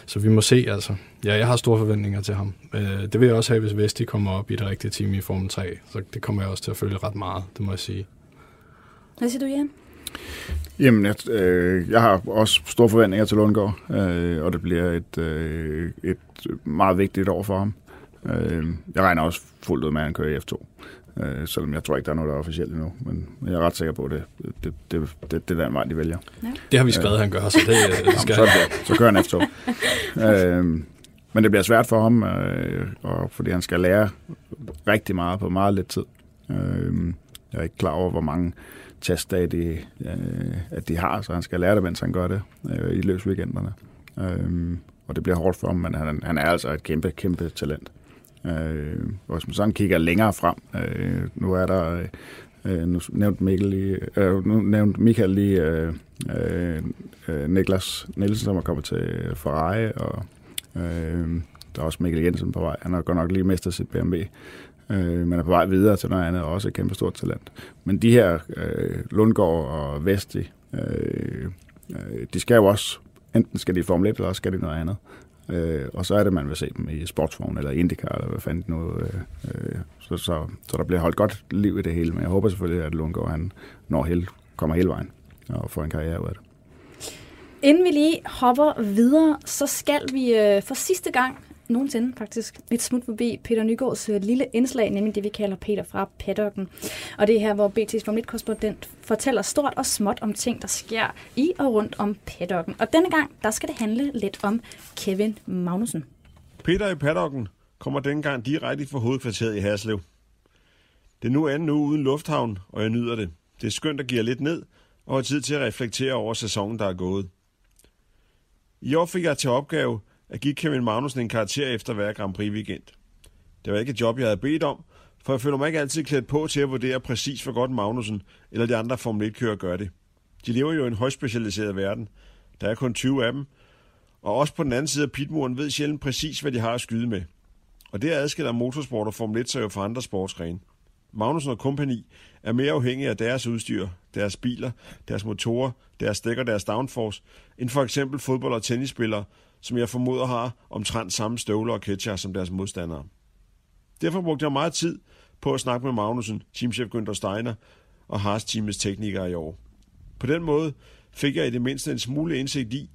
så vi må se, altså. Ja, jeg har store forventninger til ham. Øh, det vil jeg også have, hvis Vesti kommer op i det rigtige team i Formel 3. Så det kommer jeg også til at følge ret meget, det må jeg sige. Hvad siger du, Jan? Jamen, jeg, øh, jeg har også store forventninger til Lundgaard, øh, og det bliver et, øh, et meget vigtigt år for ham. Øh, jeg regner også fuldt ud med, at han kører i F2. Øh, selvom jeg tror ikke, der er noget, der er officielt endnu. Men jeg er ret sikker på, at det, det, det, det, det er den vej, de vælger. Ja. Det har vi skrevet, øh, han gør, så det, det skal så, det, så kører han F2. øh, men det bliver svært for ham, øh, og fordi han skal lære rigtig meget på meget lidt tid. Øh, jeg er ikke klar over, hvor mange testdage de, øh, at de har, så han skal lære det, mens han gør det øh, i løbsweekenderne. Øh, og det bliver hårdt for ham, men han, han er altså et kæmpe, kæmpe talent. Øh, hvis man sådan kigger længere frem, øh, nu er der, øh, nu nævnte Mikkel lige, øh, nu nævnte Michael lige øh, øh, øh, Niklas Nielsen, som er kommet til Ferrari, og øh, der er også Mikkel Jensen på vej. Han har godt nok lige mistet sit BMW, øh, men er på vej videre til noget andet, og også et kæmpe stort talent. Men de her øh, Lundgaard og Vesti, øh, øh, de skal jo også, enten skal de i Formel 1, eller også skal de noget andet. Øh, og så er det, man vil se dem i sportsvogn eller Indica, eller hvad fanden nu. Øh, øh, så, så, så der bliver holdt godt liv i det hele, men jeg håber selvfølgelig, at Lundgaard han når hele, kommer hele vejen og får en karriere ud af det. Inden vi lige hopper videre, så skal vi øh, for sidste gang nogensinde faktisk et smut forbi Peter Nygaards øh, lille indslag, nemlig det, vi kalder Peter fra paddocken. Og det er her, hvor BT's Formel 1-korrespondent fortæller stort og småt om ting, der sker i og rundt om paddocken. Og denne gang, der skal det handle lidt om Kevin Magnussen. Peter i paddocken kommer denne gang direkte fra hovedkvarteret i Haslev. Det er nu anden uge uden lufthavn, og jeg nyder det. Det er skønt at give lidt ned, og har tid til at reflektere over sæsonen, der er gået. I år fik jeg til opgave at give Kevin Magnussen en karakter efter hver Grand Prix weekend. Det var ikke et job, jeg havde bedt om, for jeg føler mig ikke altid klædt på til at vurdere præcis, hvor godt Magnussen eller de andre Formel 1-kører gør det. De lever jo i en højspecialiseret verden. Der er kun 20 af dem, og også på den anden side af pitmuren ved sjældent præcis, hvad de har at skyde med. Og det adskiller motorsport og Formel 1 sig jo fra andre sportsgrene. Magnussen og kompagni er mere afhængige af deres udstyr, deres biler, deres motorer, deres dæk og deres downforce, end for eksempel fodbold- og tennisspillere, som jeg formoder har omtrent samme støvler og ketcher som deres modstandere. Derfor brugte jeg meget tid på at snakke med Magnussen, teamchef Günther Steiner og Haas teamets teknikere i år. På den måde fik jeg i det mindste en smule indsigt i,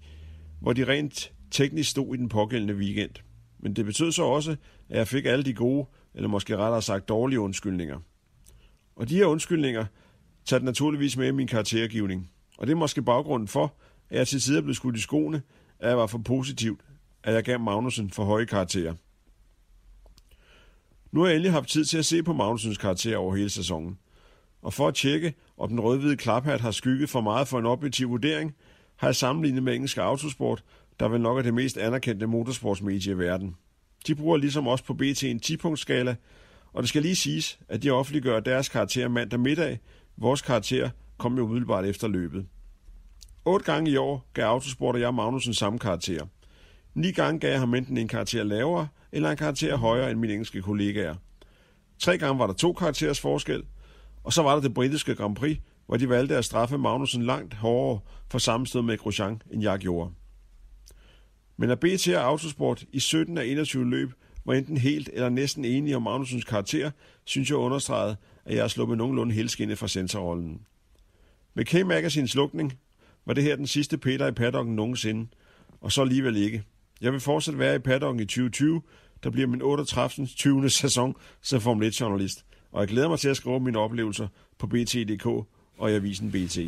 hvor de rent teknisk stod i den pågældende weekend. Men det betød så også, at jeg fik alle de gode, eller måske rettere sagt dårlige undskyldninger. Og de her undskyldninger tager naturligvis med i min karaktergivning. Og det er måske baggrunden for, at jeg til tider blev skudt i skoene, at jeg var for positivt, at jeg gav Magnussen for høje karakterer. Nu har jeg endelig haft tid til at se på Magnussens karakter over hele sæsonen. Og for at tjekke, om den rødhvide klaphat har skygget for meget for en objektiv vurdering, har jeg sammenlignet med engelsk autosport, der vel nok er det mest anerkendte motorsportsmedie i verden. De bruger ligesom os på BT en 10-punktskala, og det skal lige siges, at de offentliggør deres karakter mandag middag. Vores karakter kom jo umiddelbart efter løbet. Otte gange i år gav Autosport og jeg Magnussen samme karakter. Ni gange gav jeg ham enten en karakter lavere eller en karakter højere end mine engelske kollegaer. Tre gange var der to karakterers forskel, og så var der det britiske Grand Prix, hvor de valgte at straffe Magnussen langt hårdere for sammenstød med Grosjean, end jeg gjorde. Men at BT og Autosport i 17 af 21 løb var enten helt eller næsten enige om Magnussens karakter, synes jeg understregede, at jeg har sluppet nogenlunde helskindet fra sensorrollen. Med K-Magazines lukning var det her den sidste Peter i paddocken nogensinde, og så alligevel ikke. Jeg vil fortsat være i paddocken i 2020, der bliver min 38. 20. sæson som Formel 1-journalist, og jeg glæder mig til at skrive mine oplevelser på BT.dk og i avisen BT.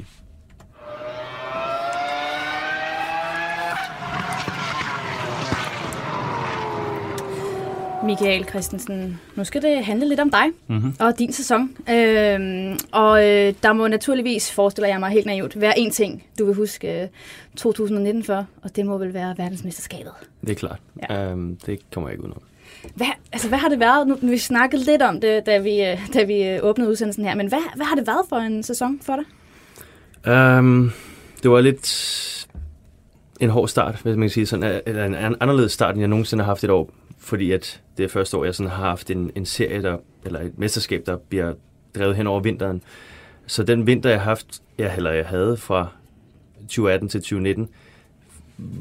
Michael Christensen, nu skal det handle lidt om dig mm-hmm. og din sæson. Øhm, og øh, der må naturligvis, forestiller jeg mig helt naivt, være én ting, du vil huske øh, 2019 for, og det må vel være verdensmesterskabet. Det er klart. Ja. Um, det kommer jeg ikke udenom. Hvad, altså, hvad har det været? Nu, vi snakkede lidt om det, da vi, øh, da vi øh, åbnede udsendelsen her, men hvad, hvad har det været for en sæson for dig? Um, det var lidt en hård start, hvis man kan sige sådan, eller en anderledes start, end jeg nogensinde har haft et år fordi at det er første år, jeg sådan har haft en, en serie, der, eller et mesterskab, der bliver drevet hen over vinteren. Så den vinter, jeg, haft, jeg, eller jeg havde fra 2018 til 2019,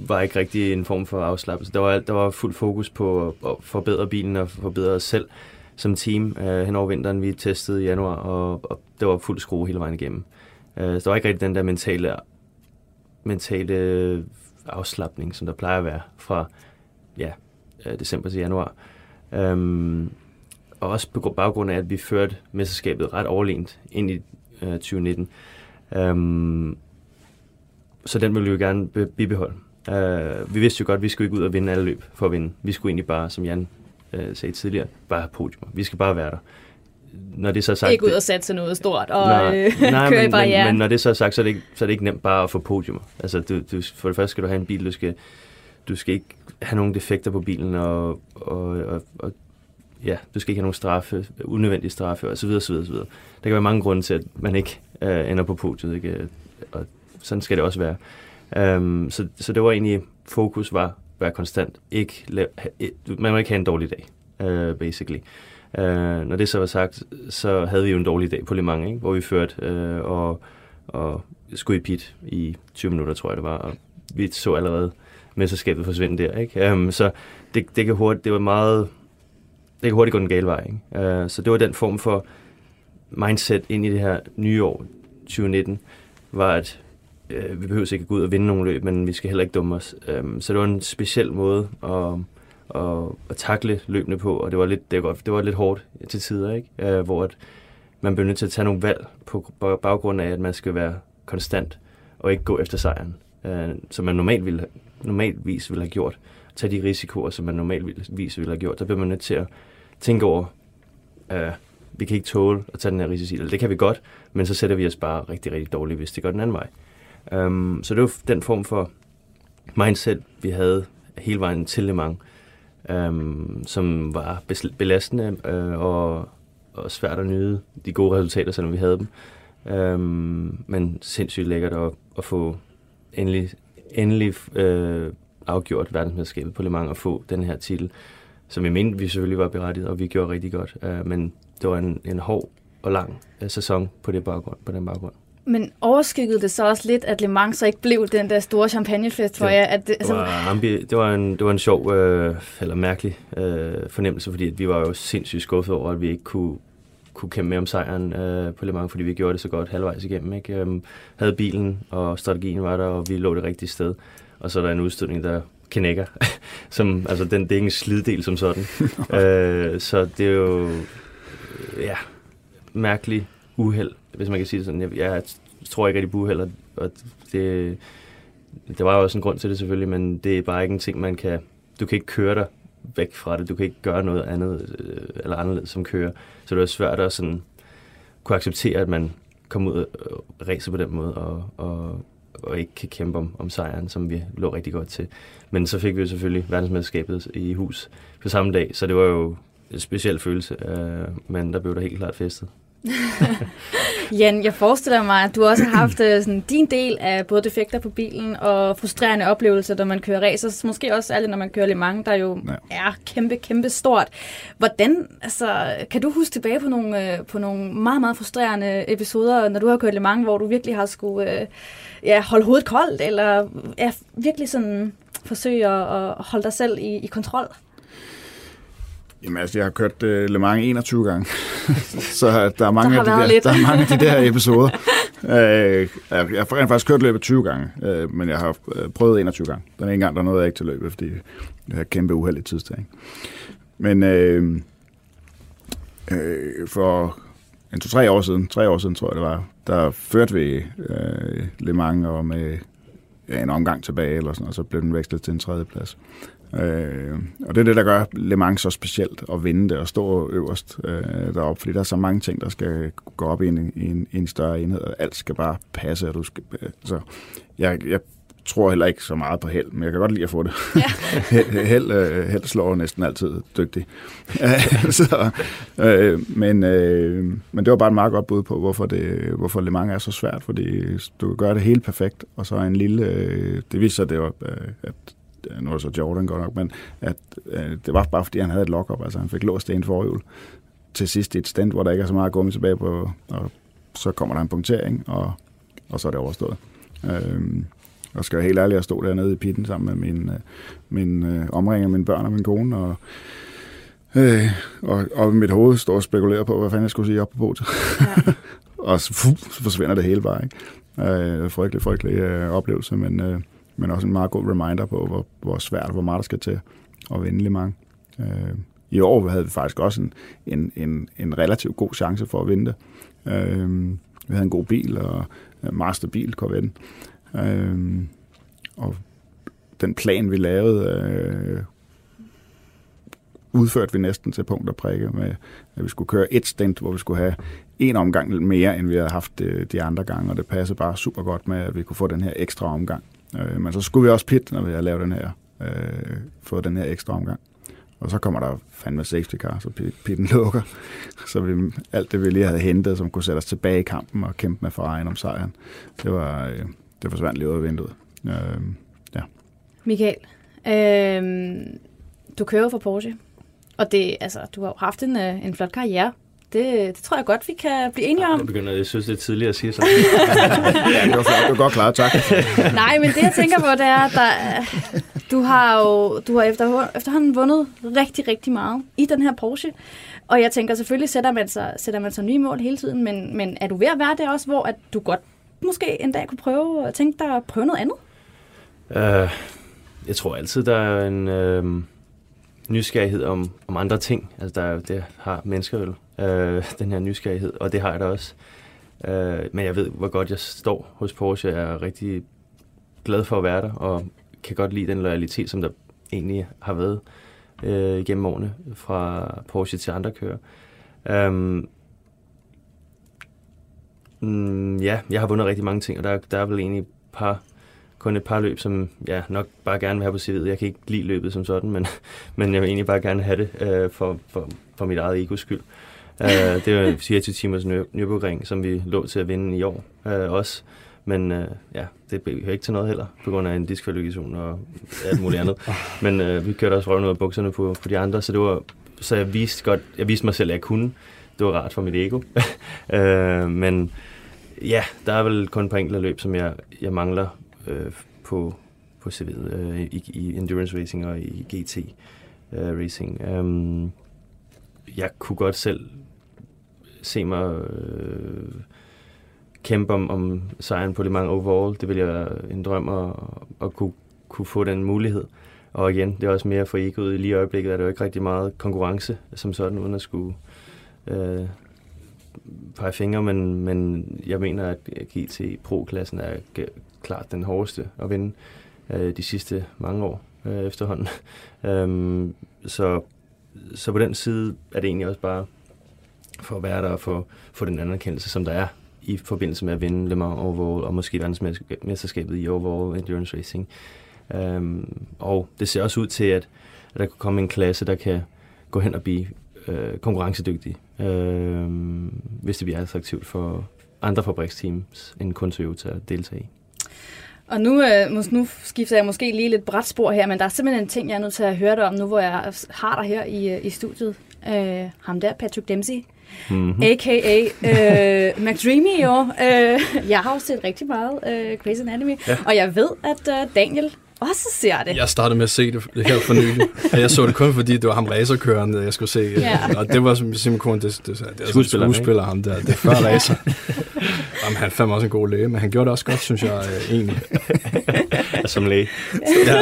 var ikke rigtig en form for afslappelse. Der var, der var fuld fokus på at, forbedre bilen og forbedre os selv som team øh, hen over vinteren. Vi testede i januar, og, og det var fuld skrue hele vejen igennem. Øh, så der var ikke rigtig den der mentale, mentale afslappning, som der plejer at være fra ja, øh, december til januar. Um, og også på baggrund af, at vi førte mesterskabet ret overlegent ind i uh, 2019. Um, så den ville vi jo gerne bibeholde. Uh, vi vidste jo godt, at vi skulle ikke ud og vinde alle løb for at vinde. Vi skulle egentlig bare, som Jan uh, sagde tidligere, bare have podium. Vi skal bare være der. Når det så er sagt, ikke ud og sætte sig noget stort og nej, øh, nej, køre men, barrieren. Men, men når det så er sagt, så er det ikke, så er det ikke nemt bare at få podium. Altså, du, du, for det første skal du have en bil, du skal, du skal ikke have nogen defekter på bilen, og, og, og, og ja, du skal ikke have nogen straffe, unødvendige straffe, og så videre, så videre, så videre. Der kan være mange grunde til, at man ikke øh, ender på podiet, ikke? og sådan skal det også være. Um, så, så det var egentlig, fokus var være konstant. Ikke lave, man må ikke have en dårlig dag, uh, basically. Uh, når det så var sagt, så havde vi jo en dårlig dag på Le Mans, ikke? hvor vi førte uh, og, og skulle i pit i 20 minutter, tror jeg det var, og vi så allerede mesterskabet forsvinde der. Ikke? Um, så det, det, kan hurtigt, det var meget, det kan hurtigt gå den gale vej. Ikke? Uh, så det var den form for mindset ind i det her nye år, 2019, var at uh, vi behøver ikke gå ud og vinde nogle løb, men vi skal heller ikke dumme os. Um, så det var en speciel måde at, at, at takle løbene på, og det var lidt, det var, det var lidt hårdt til tider, ikke? Uh, hvor at man blev nødt til at tage nogle valg på baggrund af, at man skal være konstant og ikke gå efter sejren, uh, som man normalt ville normalvis ville have gjort. Tage de risikoer, som man normalvis ville have gjort. Der bliver man nødt til at tænke over, øh, vi kan ikke tåle at tage den her risici. Eller det kan vi godt, men så sætter vi os bare rigtig, rigtig dårligt, hvis det går den anden vej. Um, så det var den form for mindset, vi havde hele vejen til Le Mans, um, som var belastende uh, og, og svært at nyde de gode resultater, selvom vi havde dem. Um, men sindssygt lækkert at, at få endelig endelig øh, afgjort verdensmesterskabet på Le Mans og få den her titel, som vi mente, vi selvfølgelig var berettiget, og vi gjorde rigtig godt. Øh, men det var en, en hård og lang øh, sæson på, det baggrund, på den baggrund. Men overskyggede det så også lidt, at Le Mans så ikke blev den der store champagnefest for ja, jer? At det, altså... det, var, ambi, det, var en, det var en sjov øh, eller mærkelig øh, fornemmelse, fordi at vi var jo sindssygt skuffet over, at vi ikke kunne kunne kæmpe med om sejren øh, på Le Mans, fordi vi gjorde det så godt halvvejs igennem. Ikke? Øhm, havde bilen, og strategien var der, og vi lå det rigtige sted. Og så er der en udstødning, der knækker. som, altså, den, det er ikke en sliddel som sådan. øh, så det er jo ja, mærkelig uheld, hvis man kan sige det sådan. Jeg, jeg tror ikke rigtig på uheld, og det, det var jo også en grund til det selvfølgelig, men det er bare ikke en ting, man kan... Du kan ikke køre dig væk fra det. Du kan ikke gøre noget andet øh, eller anderledes som kører. Så det er svært at sådan, kunne acceptere, at man kommer ud øh, og racer på den måde, og, og, og ikke kan kæmpe om, om sejren, som vi lå rigtig godt til. Men så fik vi jo selvfølgelig verdensmesterskabet i hus på samme dag, så det var jo en speciel følelse, øh, men der blev der helt klart festet. Jan, jeg forestiller mig, at du også har haft øh, sådan, din del af både defekter på bilen og frustrerende oplevelser, når man kører racer. Måske også særligt, når man kører Le Mans, der jo ja. er kæmpe, kæmpe stort. Hvordan, altså, kan du huske tilbage på nogle, øh, på nogle meget, meget frustrerende episoder, når du har kørt Le Mans, hvor du virkelig har skulle øh, ja, holde hovedet koldt, eller ja, virkelig sådan forsøge at holde dig selv i, i kontrol? Jamen altså, jeg har kørt uh, Le Mans 21 gange, så der er mange, der af, de der, der er mange af de der episoder. uh, jeg har faktisk kørt løbet 20 gange, uh, men jeg har uh, prøvet 21 gange. Den ene gang, der nåede jeg ikke til løbet, fordi jeg har kæmpe uheldigt tidstag. Men uh, uh, for en to-tre år siden, tre år siden tror jeg det var, der førte vi uh, Le Mans og med ja, en omgang tilbage, eller sådan, og så blev den vekslet til en tredje plads. Øh, og det er det, der gør Le Mans så specielt, at vinde det og stå øverst øh, deroppe, fordi der er så mange ting, der skal gå op i en, i en, i en større enhed, og alt skal bare passe, og du skal, øh, så jeg, jeg tror heller ikke så meget på held, men jeg kan godt lide at få det. Ja. held, øh, held slår næsten altid dygtig. så, øh, men, øh, men det var bare et meget godt bud på, hvorfor, det, hvorfor Le Mans er så svært, fordi du kan gøre det helt perfekt, og så en lille... Øh, det viser sig, det var, øh, at nu er det så Jordan godt nok, men at øh, det var bare fordi, han havde et lock-up, altså han fik låst det en forhjul til sidst i et stand, hvor der ikke er så meget gummi tilbage på, og så kommer der en punktering, og, og så er det overstået. Øhm, og skal jeg helt ærligt, jeg stod dernede i pitten sammen med min, øh, min øh, omringer, mine børn og min kone, og, øh, og, og mit hoved står og spekulerer på, hvad fanden jeg skulle sige op på båt. Ja. og så, fuh, så forsvinder det hele bare. Ikke? Øh, frygtelig, frygtelig øh, oplevelse, men, øh, men også en meget god reminder på, hvor, hvor svært hvor meget der skal til at vinde mange. Øh, I år havde vi faktisk også en, en, en, en relativt god chance for at vinde det. Øh, vi havde en god bil, og en meget stabil Corvette. Øh, og den plan, vi lavede, øh, udførte vi næsten til punkt og prikke med, at vi skulle køre et stint, hvor vi skulle have en omgang mere, end vi havde haft de, de andre gange, og det passede bare super godt med, at vi kunne få den her ekstra omgang. Øh, men så skulle vi også pit, når vi havde lavet den her, øh, fået den her ekstra omgang. Og så kommer der fandme safety car, så pitten lukker. Så vi, alt det, vi lige havde hentet, som kunne sætte os tilbage i kampen og kæmpe med Ferrari om sejren, det, var, øh, det forsvandt lige ud af vinduet. Øh, ja. Michael, øh, du kører for Porsche, og det, altså, du har jo haft en, øh, en flot karriere. Det, det tror jeg godt, vi kan blive enige om. Jeg begynder, jeg synes, det er tidligt at sige sådan. ja, det var flot. Det var godt klaret, tak. Nej, men det jeg tænker på, det er, at der, du har jo du har efter, efterhånden vundet rigtig, rigtig meget i den her Porsche. Og jeg tænker, selvfølgelig sætter man sig, sætter man sig nye mål hele tiden, men, men er du ved at være det også, hvor at du godt måske en dag kunne prøve at tænke dig at prøve noget andet? Uh, jeg tror altid, der er en... Uh nysgerrighed om, om andre ting. Altså, der, det har mennesker vel, øh, den her nysgerrighed, og det har jeg da også. Øh, men jeg ved, hvor godt jeg står hos Porsche. Jeg er rigtig glad for at være der, og kan godt lide den loyalitet, som der egentlig har været øh, gennem årene fra Porsche til andre kører. Um, mm, ja, jeg har vundet rigtig mange ting, og der, der er vel egentlig par kun et par løb, som jeg nok bare gerne vil have på CV'et. Jeg kan ikke lide løbet som sådan, men, men jeg vil egentlig bare gerne have det øh, for, for, for mit eget egos skyld. Uh, det var 24 timers Nürburgring, som vi lå til at vinde i år uh, også. Men uh, ja, det blev ikke til noget heller, på grund af en diskvalifikation og alt muligt andet. Men uh, vi kørte også røven ud af bukserne på, på de andre, så det var så jeg viste godt, jeg viste mig selv, at jeg kunne. Det var rart for mit ego. uh, men ja, der er vel kun et par enkelte løb, som jeg, jeg mangler øh, på, på CV'et øh, i, i endurance racing og i GT øh, racing. Um, jeg kunne godt selv se mig øh, kæmpe om, om sejren på Le Mans overall. Det ville jeg være en drøm at, at kunne, kunne få den mulighed. Og igen, det er også mere for egoet. Lige i øjeblikket er der jo ikke rigtig meget konkurrence som sådan, uden at skulle øh, pege fingre, men, men jeg mener, at GT Pro-klassen er klart den hårdeste at vinde øh, de sidste mange år øh, efterhånden. øhm, så, så på den side er det egentlig også bare for at være der og få, få den anerkendelse, som der er i forbindelse med at vinde Le Mans Overall og måske verdensmesterskabet i Overall Endurance Racing. Øhm, og det ser også ud til, at, at der kan komme en klasse, der kan gå hen og blive øh, konkurrencedygtig, øh, hvis det bliver attraktivt for andre fabriksteams end kun Toyota at deltage i. Og nu, øh, nu skifter jeg måske lige lidt bræt spor her, men der er simpelthen en ting, jeg er nødt til at høre dig om nu, hvor jeg har dig her i, øh, i studiet. Øh, ham der, Patrick Dempsey, mm-hmm. a.k.a. øh, McDreamy jo. Øh, jeg har jo set rigtig meget øh, Grey's Anatomy, ja. og jeg ved, at øh, Daniel også ser det. Jeg startede med at se det, her for nylig. jeg så det kun fordi, det var ham racerkøren, jeg skulle se. Ja. Og det var simpelthen kun det, det, det, det skuespiller, skuespiller ham der. Det er før racer. Jamen, han fandt også en god læge, men han gjorde det også godt, synes jeg øh, egentlig. som læge. ja,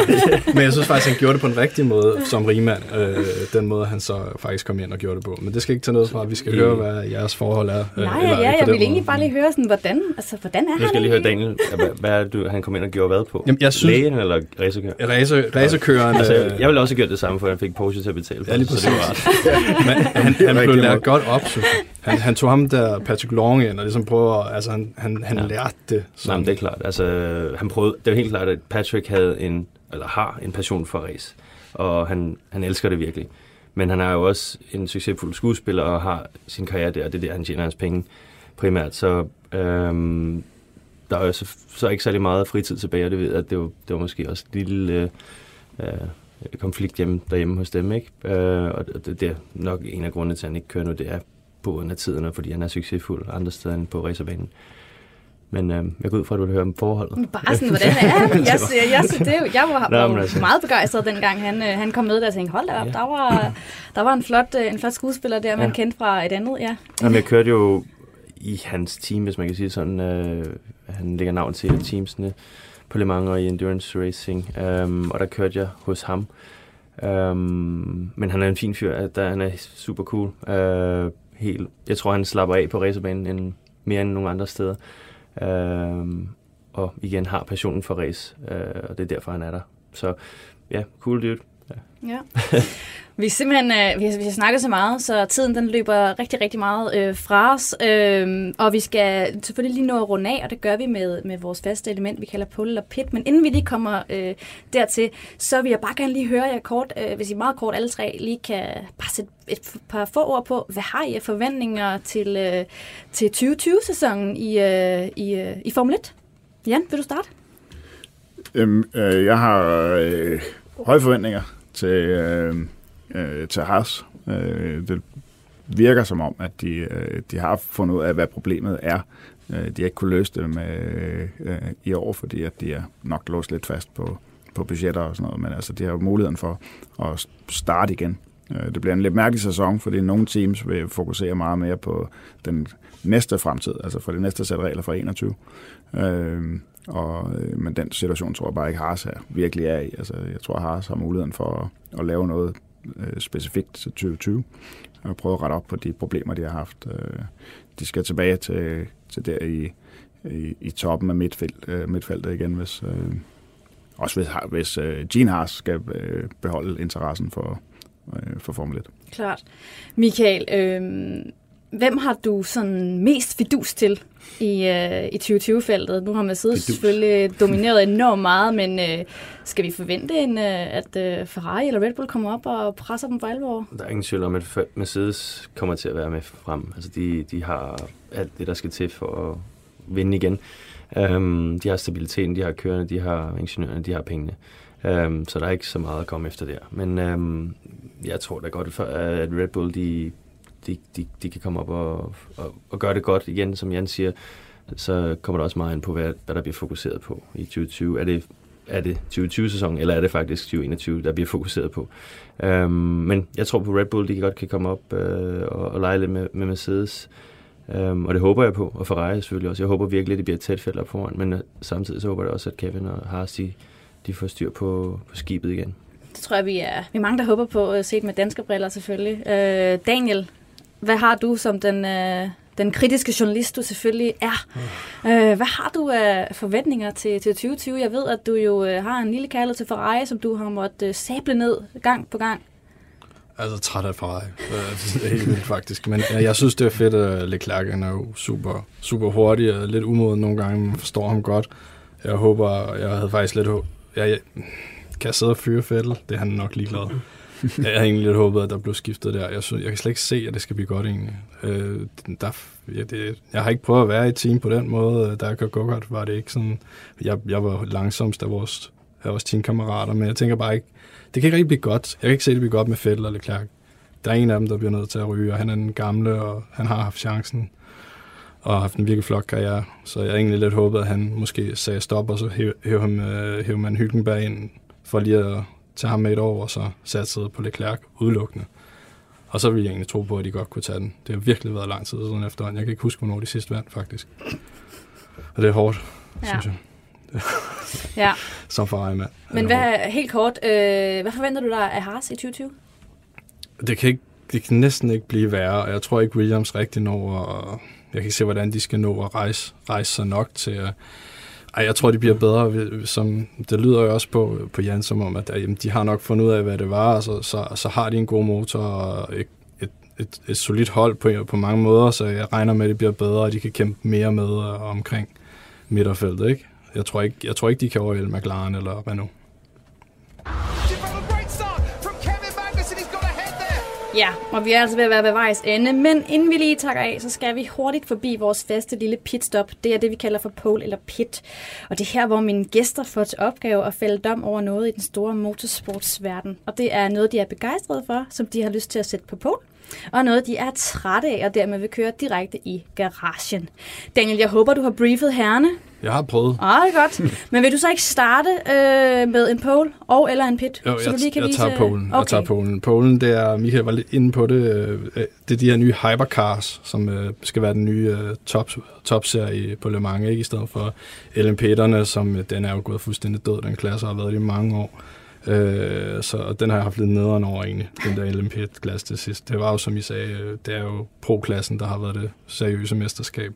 men jeg synes faktisk, han gjorde det på en rigtig måde som rigmand. Øh, den måde, han så faktisk kom ind og gjorde det på. Men det skal ikke tage noget fra, vi skal høre, hvad jeres forhold er. Øh, Nej, eller, ja, jeg vil egentlig bare lige høre, sådan, hvordan, altså, hvordan er han Jeg skal lige høre Daniel, hvad er det, du, han kom ind og gjorde hvad på? Jamen, jeg synes, Lægen eller racerkøren? Racer, racerkøren. Altså, jeg ville også have gjort det samme, for jeg fik Porsche til at betale for ja, lige præcis. det. Men han, han blev lært godt op, synes jeg. Han, han tog ham der, Patrick Long, ind og ligesom prøver, altså han, han, han ja. lærte det. Sådan. Jamen, det er klart. Altså, han prøvede, det er helt klart, at Patrick havde en, eller har en passion for race, og han, han elsker det virkelig. Men han er jo også en succesfuld skuespiller og har sin karriere der, og det er der, han tjener hans penge primært. Så øhm, der er jo så, så ikke særlig meget fritid tilbage, og det ved at det var, det var måske også et lille, øh, øh, konflikt hjemme, derhjemme hos dem. Ikke? Øh, og det, det er nok en af grundene til, at han ikke kører nu, det er på grund af tiden, og fordi han er succesfuld andre steder end på racerbanen. Men øh, jeg går ud fra, at du vil høre om forholdet. Bare sådan, hvordan er han? Jeg, jeg, jeg, det, jeg var, Nå, var altså- meget begejstret, dengang han, øh, han kom med der og tænkte, hold da op, Ja. der var, der var en flot, øh, en flot skuespiller der, man Ja. kendte fra et andet, ja. Jamen, jeg kørte jo i hans team, hvis man kan sige sådan. Øh, han lægger navn til teamsene på Le Mans og i Endurance Racing. Um, og der kørte jeg hos ham. Um, men han er en fin fyr. Der, han er super cool. Uh, helt, jeg tror, han slapper af på racerbanen end, mere end nogle andre steder øh, og igen har passionen for race, øh, og det er derfor, han er der. Så ja, cool dude. Ja. Vi simpelthen, øh, vi, har, vi har snakket så meget, så tiden den løber rigtig, rigtig meget øh, fra os. Øh, og vi skal selvfølgelig lige nå at runde af, og det gør vi med, med vores faste element, vi kalder pull eller pit. Men inden vi lige kommer øh, dertil, så vil jeg bare gerne lige høre jer kort, øh, hvis I meget kort alle tre lige kan bare sætte et par få ord på, hvad har I af forventninger til, øh, til 2020-sæsonen i, øh, i, øh, i Formel 1? Jan, vil du starte? Øhm, øh, jeg har øh, høje forventninger til, øh, øh, til Haas. Øh, det virker som om, at de, øh, de har fundet ud af, hvad problemet er. Øh, de har ikke kunne løse det med, øh, i år, fordi at de er nok låst lidt fast på, på budgetter og sådan noget, men altså, de har jo muligheden for at starte igen. Øh, Det bliver en lidt mærkelig sæson, fordi nogle teams vil fokusere meget mere på den næste fremtid, altså for det næste sæt regler fra 21. Øh, og, øh, men den situation tror jeg bare ikke Haas er, virkelig er i. Altså, jeg tror, Haas har muligheden for at, at lave noget øh, specifikt til 2020 og prøve at rette op på de problemer, de har haft. Øh, de skal tilbage til, til der i, i, i toppen af midtfelt, øh, midtfeltet igen, hvis, øh, også hvis, hvis øh, Gene Haas skal øh, beholde interessen for, øh, for Formel 1. Klart. Michael, øh, hvem har du sådan mest fidus til i, øh, i 2020-feltet? Nu har Mercedes Fidus. selvfølgelig domineret enormt meget, men øh, skal vi forvente, en, øh, at øh, Ferrari eller Red Bull kommer op og presser dem for alvor? Der er ingen tvivl om, at Mercedes kommer til at være med frem. Altså, de, de har alt det, der skal til for at vinde igen. Um, de har stabiliteten, de har kørende, de har ingeniørerne, de har pengene. Um, så der er ikke så meget at komme efter der. Men um, jeg tror da godt, for- at Red Bull, de, de, de, de kan komme op og, og, og gøre det godt igen, som Jan siger. Så kommer der også meget ind på, hvad, hvad der bliver fokuseret på i 2020. Er det er det 2020-sæson, eller er det faktisk 2021, der bliver fokuseret på? Um, men jeg tror på Red Bull, de godt kan komme op øh, og, og lege lidt med, med Mercedes. Um, og det håber jeg på, og Ferrari selvfølgelig også. Jeg håber virkelig, at det bliver et tæt felt op foran, men øh, samtidig så håber jeg også, at Kevin og Haas, de, de får styr på, på skibet igen. Det tror jeg, vi er, vi er mange, der håber på, øh, set med danske briller selvfølgelig. Øh, Daniel, hvad har du som den, øh, den kritiske journalist, du selvfølgelig er? Øh, hvad har du af forventninger til, til 2020? Jeg ved, at du jo øh, har en lille kærlighed til Ferrari, som du har måttet øh, sable ned gang på gang. Altså træt af Ferrari. Øh, det er helt vildt faktisk. Men ja, jeg synes, det er fedt, at Leclerc er jo super, super hurtig og lidt umoden nogle gange. Man forstår ham godt. Jeg håber, jeg havde faktisk lidt. Jeg, jeg, kan jeg sidde og fyre Fettel? Det er han nok ligeglad. Jeg havde egentlig lidt håbet, at der blev skiftet der. Jeg, synes, jeg kan slet ikke se, at det skal blive godt egentlig. Øh, der, jeg, det, jeg har ikke prøvet at være i et team på den måde. Da jeg kørte go var det ikke sådan... Jeg, jeg var langsomst af vores, af vores teamkammerater, men jeg tænker bare ikke... Det kan ikke rigtig blive godt. Jeg kan ikke se, at det bliver godt med Fettel og Leclerc. Der er en af dem, der bliver nødt til at ryge, og han er den gamle, og han har haft chancen og har haft en virkelig flot karriere. Så jeg har egentlig lidt håbet, at han måske sagde stop, og så hæv, hæv, ham, øh, hæv man Hylkenberg ind for lige at tage ham med et år, og så satte på Leclerc udelukkende. Og så ville jeg egentlig tro på, at de godt kunne tage den. Det har virkelig været lang tid siden efterhånden. Jeg kan ikke huske, hvornår de sidste vandt, faktisk. Og det er hårdt, Ja. synes jeg, Ja. som Ferrari mand. Men hvad, helt kort, øh, hvad forventer du dig af Haas i 2020? det kan, ikke, det kan næsten ikke blive værre, og jeg tror ikke, Williams rigtig når, og jeg kan ikke se, hvordan de skal nå at rejse, rejse sig nok til at... Ej, jeg tror, de bliver bedre. Som, det lyder jo også på, på Jan som om, at jamen, de har nok fundet ud af, hvad det var, og så, så, så har de en god motor og et, et, et, et solidt hold på, på mange måder, så jeg regner med, at det bliver bedre, og de kan kæmpe mere med og omkring midterfeltet. Ikke? Jeg, tror ikke, jeg tror ikke, de kan overhælde McLaren eller Renault. Ja, og vi er altså ved at være ved vejs ende, men inden vi lige takker af, så skal vi hurtigt forbi vores faste lille pitstop. Det er det, vi kalder for pole eller pit. Og det er her, hvor mine gæster får til opgave at fælde dom over noget i den store motorsportsverden. Og det er noget, de er begejstrede for, som de har lyst til at sætte på pole og noget, de er trætte af, og dermed vil køre direkte i garagen. Daniel, jeg håber, du har briefet herrene. Jeg har prøvet. Ah, det er godt. Men vil du så ikke starte øh, med en pole og eller en pit? Jo, så jeg, du lige kan jeg vise... tager polen. Okay. Jeg tager polen. Polen, det er, Michael var lidt inde på det, øh, det er de her nye hypercars, som øh, skal være den nye øh, top, topserie på Le Mans, ikke? i stedet for LMP'erne, som øh, den er jo gået fuldstændig død, den klasse har været i mange år. Øh, så den har jeg haft lidt nederen over egentlig, den der LMP-klasse til sidst. Det var jo, som I sagde, øh, det er jo pro-klassen, der har været det seriøse mesterskab.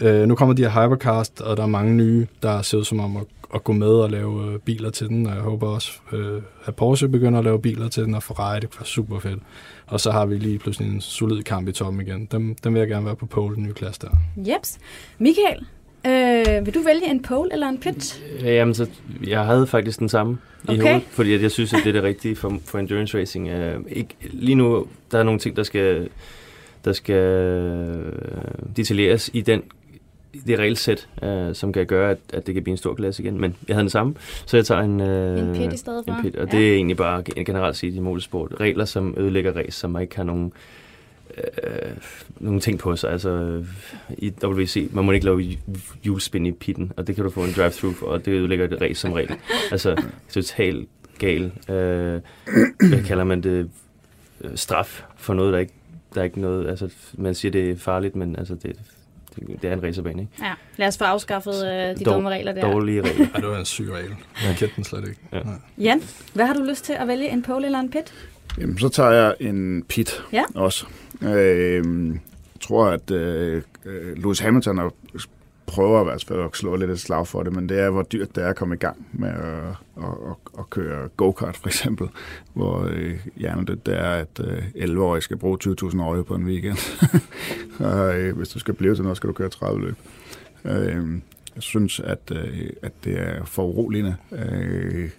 Øh, nu kommer de her Hypercast, og der er mange nye, der ser ud som om at, at gå med og lave øh, biler til den, og jeg håber også, øh, at Porsche begynder at lave biler til den, og Ferrari, det var super fedt. Og så har vi lige pludselig en solid kamp i toppen igen. Dem, dem vil jeg gerne være på pole, den nye klasse der. Jeps. Michael, øh, vil du vælge en pole eller en pit? Ja, Jamen, så jeg havde faktisk den samme i Okay. hovedet, fordi at jeg synes, at det er det rigtige for, for endurance racing. Uh, ikke, lige nu, der er nogle ting, der skal, der skal øh, detaljeres i den i det regelsæt, uh, som kan gøre, at, at det kan blive en stor klasse igen. Men jeg havde den samme, så jeg tager en, uh, En pit i stedet for? En pit, og Ja. det er egentlig bare gen- generelt set i motorsport. Regler, som ødelægger race, som ikke har nogen øh, nogle ting på sig. Altså, i WC, man må ikke lave hjulspin i pitten, og det kan du få en drive-through for, og det ødelægger et race som regel. Altså, totalt gal. Øh, hvad kalder man det? Straf for noget, der ikke, der er ikke noget, altså, man siger, det er farligt, men altså, det, det, det er en racerbane, ikke? Ja, lad os få afskaffet øh, de Dår- dumme regler der. Dårlige regler. Ja, det var en syg regel. Jeg kendte den slet ikke. Ja. Nej. Jan, hvad har du lyst til at vælge, en pole eller en pit? Jamen, så tager jeg en pit Ja. også. Øh, jeg tror, at øh, øh, Lewis Hamilton er, prøver i hvert fald at slå lidt et slag for det, men det er, hvor dyrt det er at komme i gang med at, at, at, at køre go-kart, for eksempel, hvor øh, hjernedødt det er, at øh, 11-årige skal bruge 20.000 euro på en weekend. og øh, hvis du skal blive til noget, skal du køre 30 løb. Øh, jeg synes, at, øh, at det er for uroligende, øh,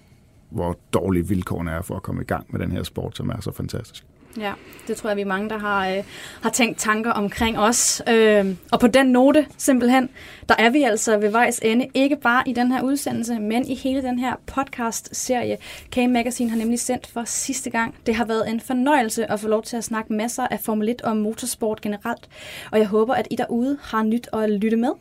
hvor dårlige vilkårene er for at komme i gang med den her sport, som er så fantastisk. Ja, det tror jeg, vi er mange, der har, øh, har tænkt tanker omkring os. Øh, og på den note, simpelthen, der er vi altså ved vejs ende. Ikke bare i den her udsendelse, men i hele den her podcast-serie. K-Magazine har nemlig sendt for sidste gang. Det har været en fornøjelse at få lov til at snakke masser af Formel 1 og motorsport generelt. Og jeg håber, at I derude har nyt at lytte med.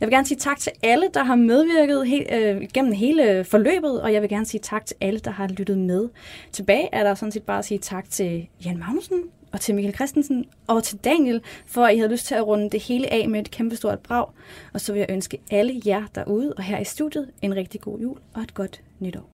Jeg vil gerne sige tak til alle, der har medvirket he- øh, gennem hele forløbet, og jeg vil gerne sige tak til alle, der har lyttet med. Tilbage er der sådan set bare at sige tak til Jan Magnussen, og til Michael Christensen, og til Daniel, for at I havde lyst til at runde det hele af med et kæmpestort brag. Og så vil jeg ønske alle jer derude og her i studiet en rigtig god jul og et godt nytår.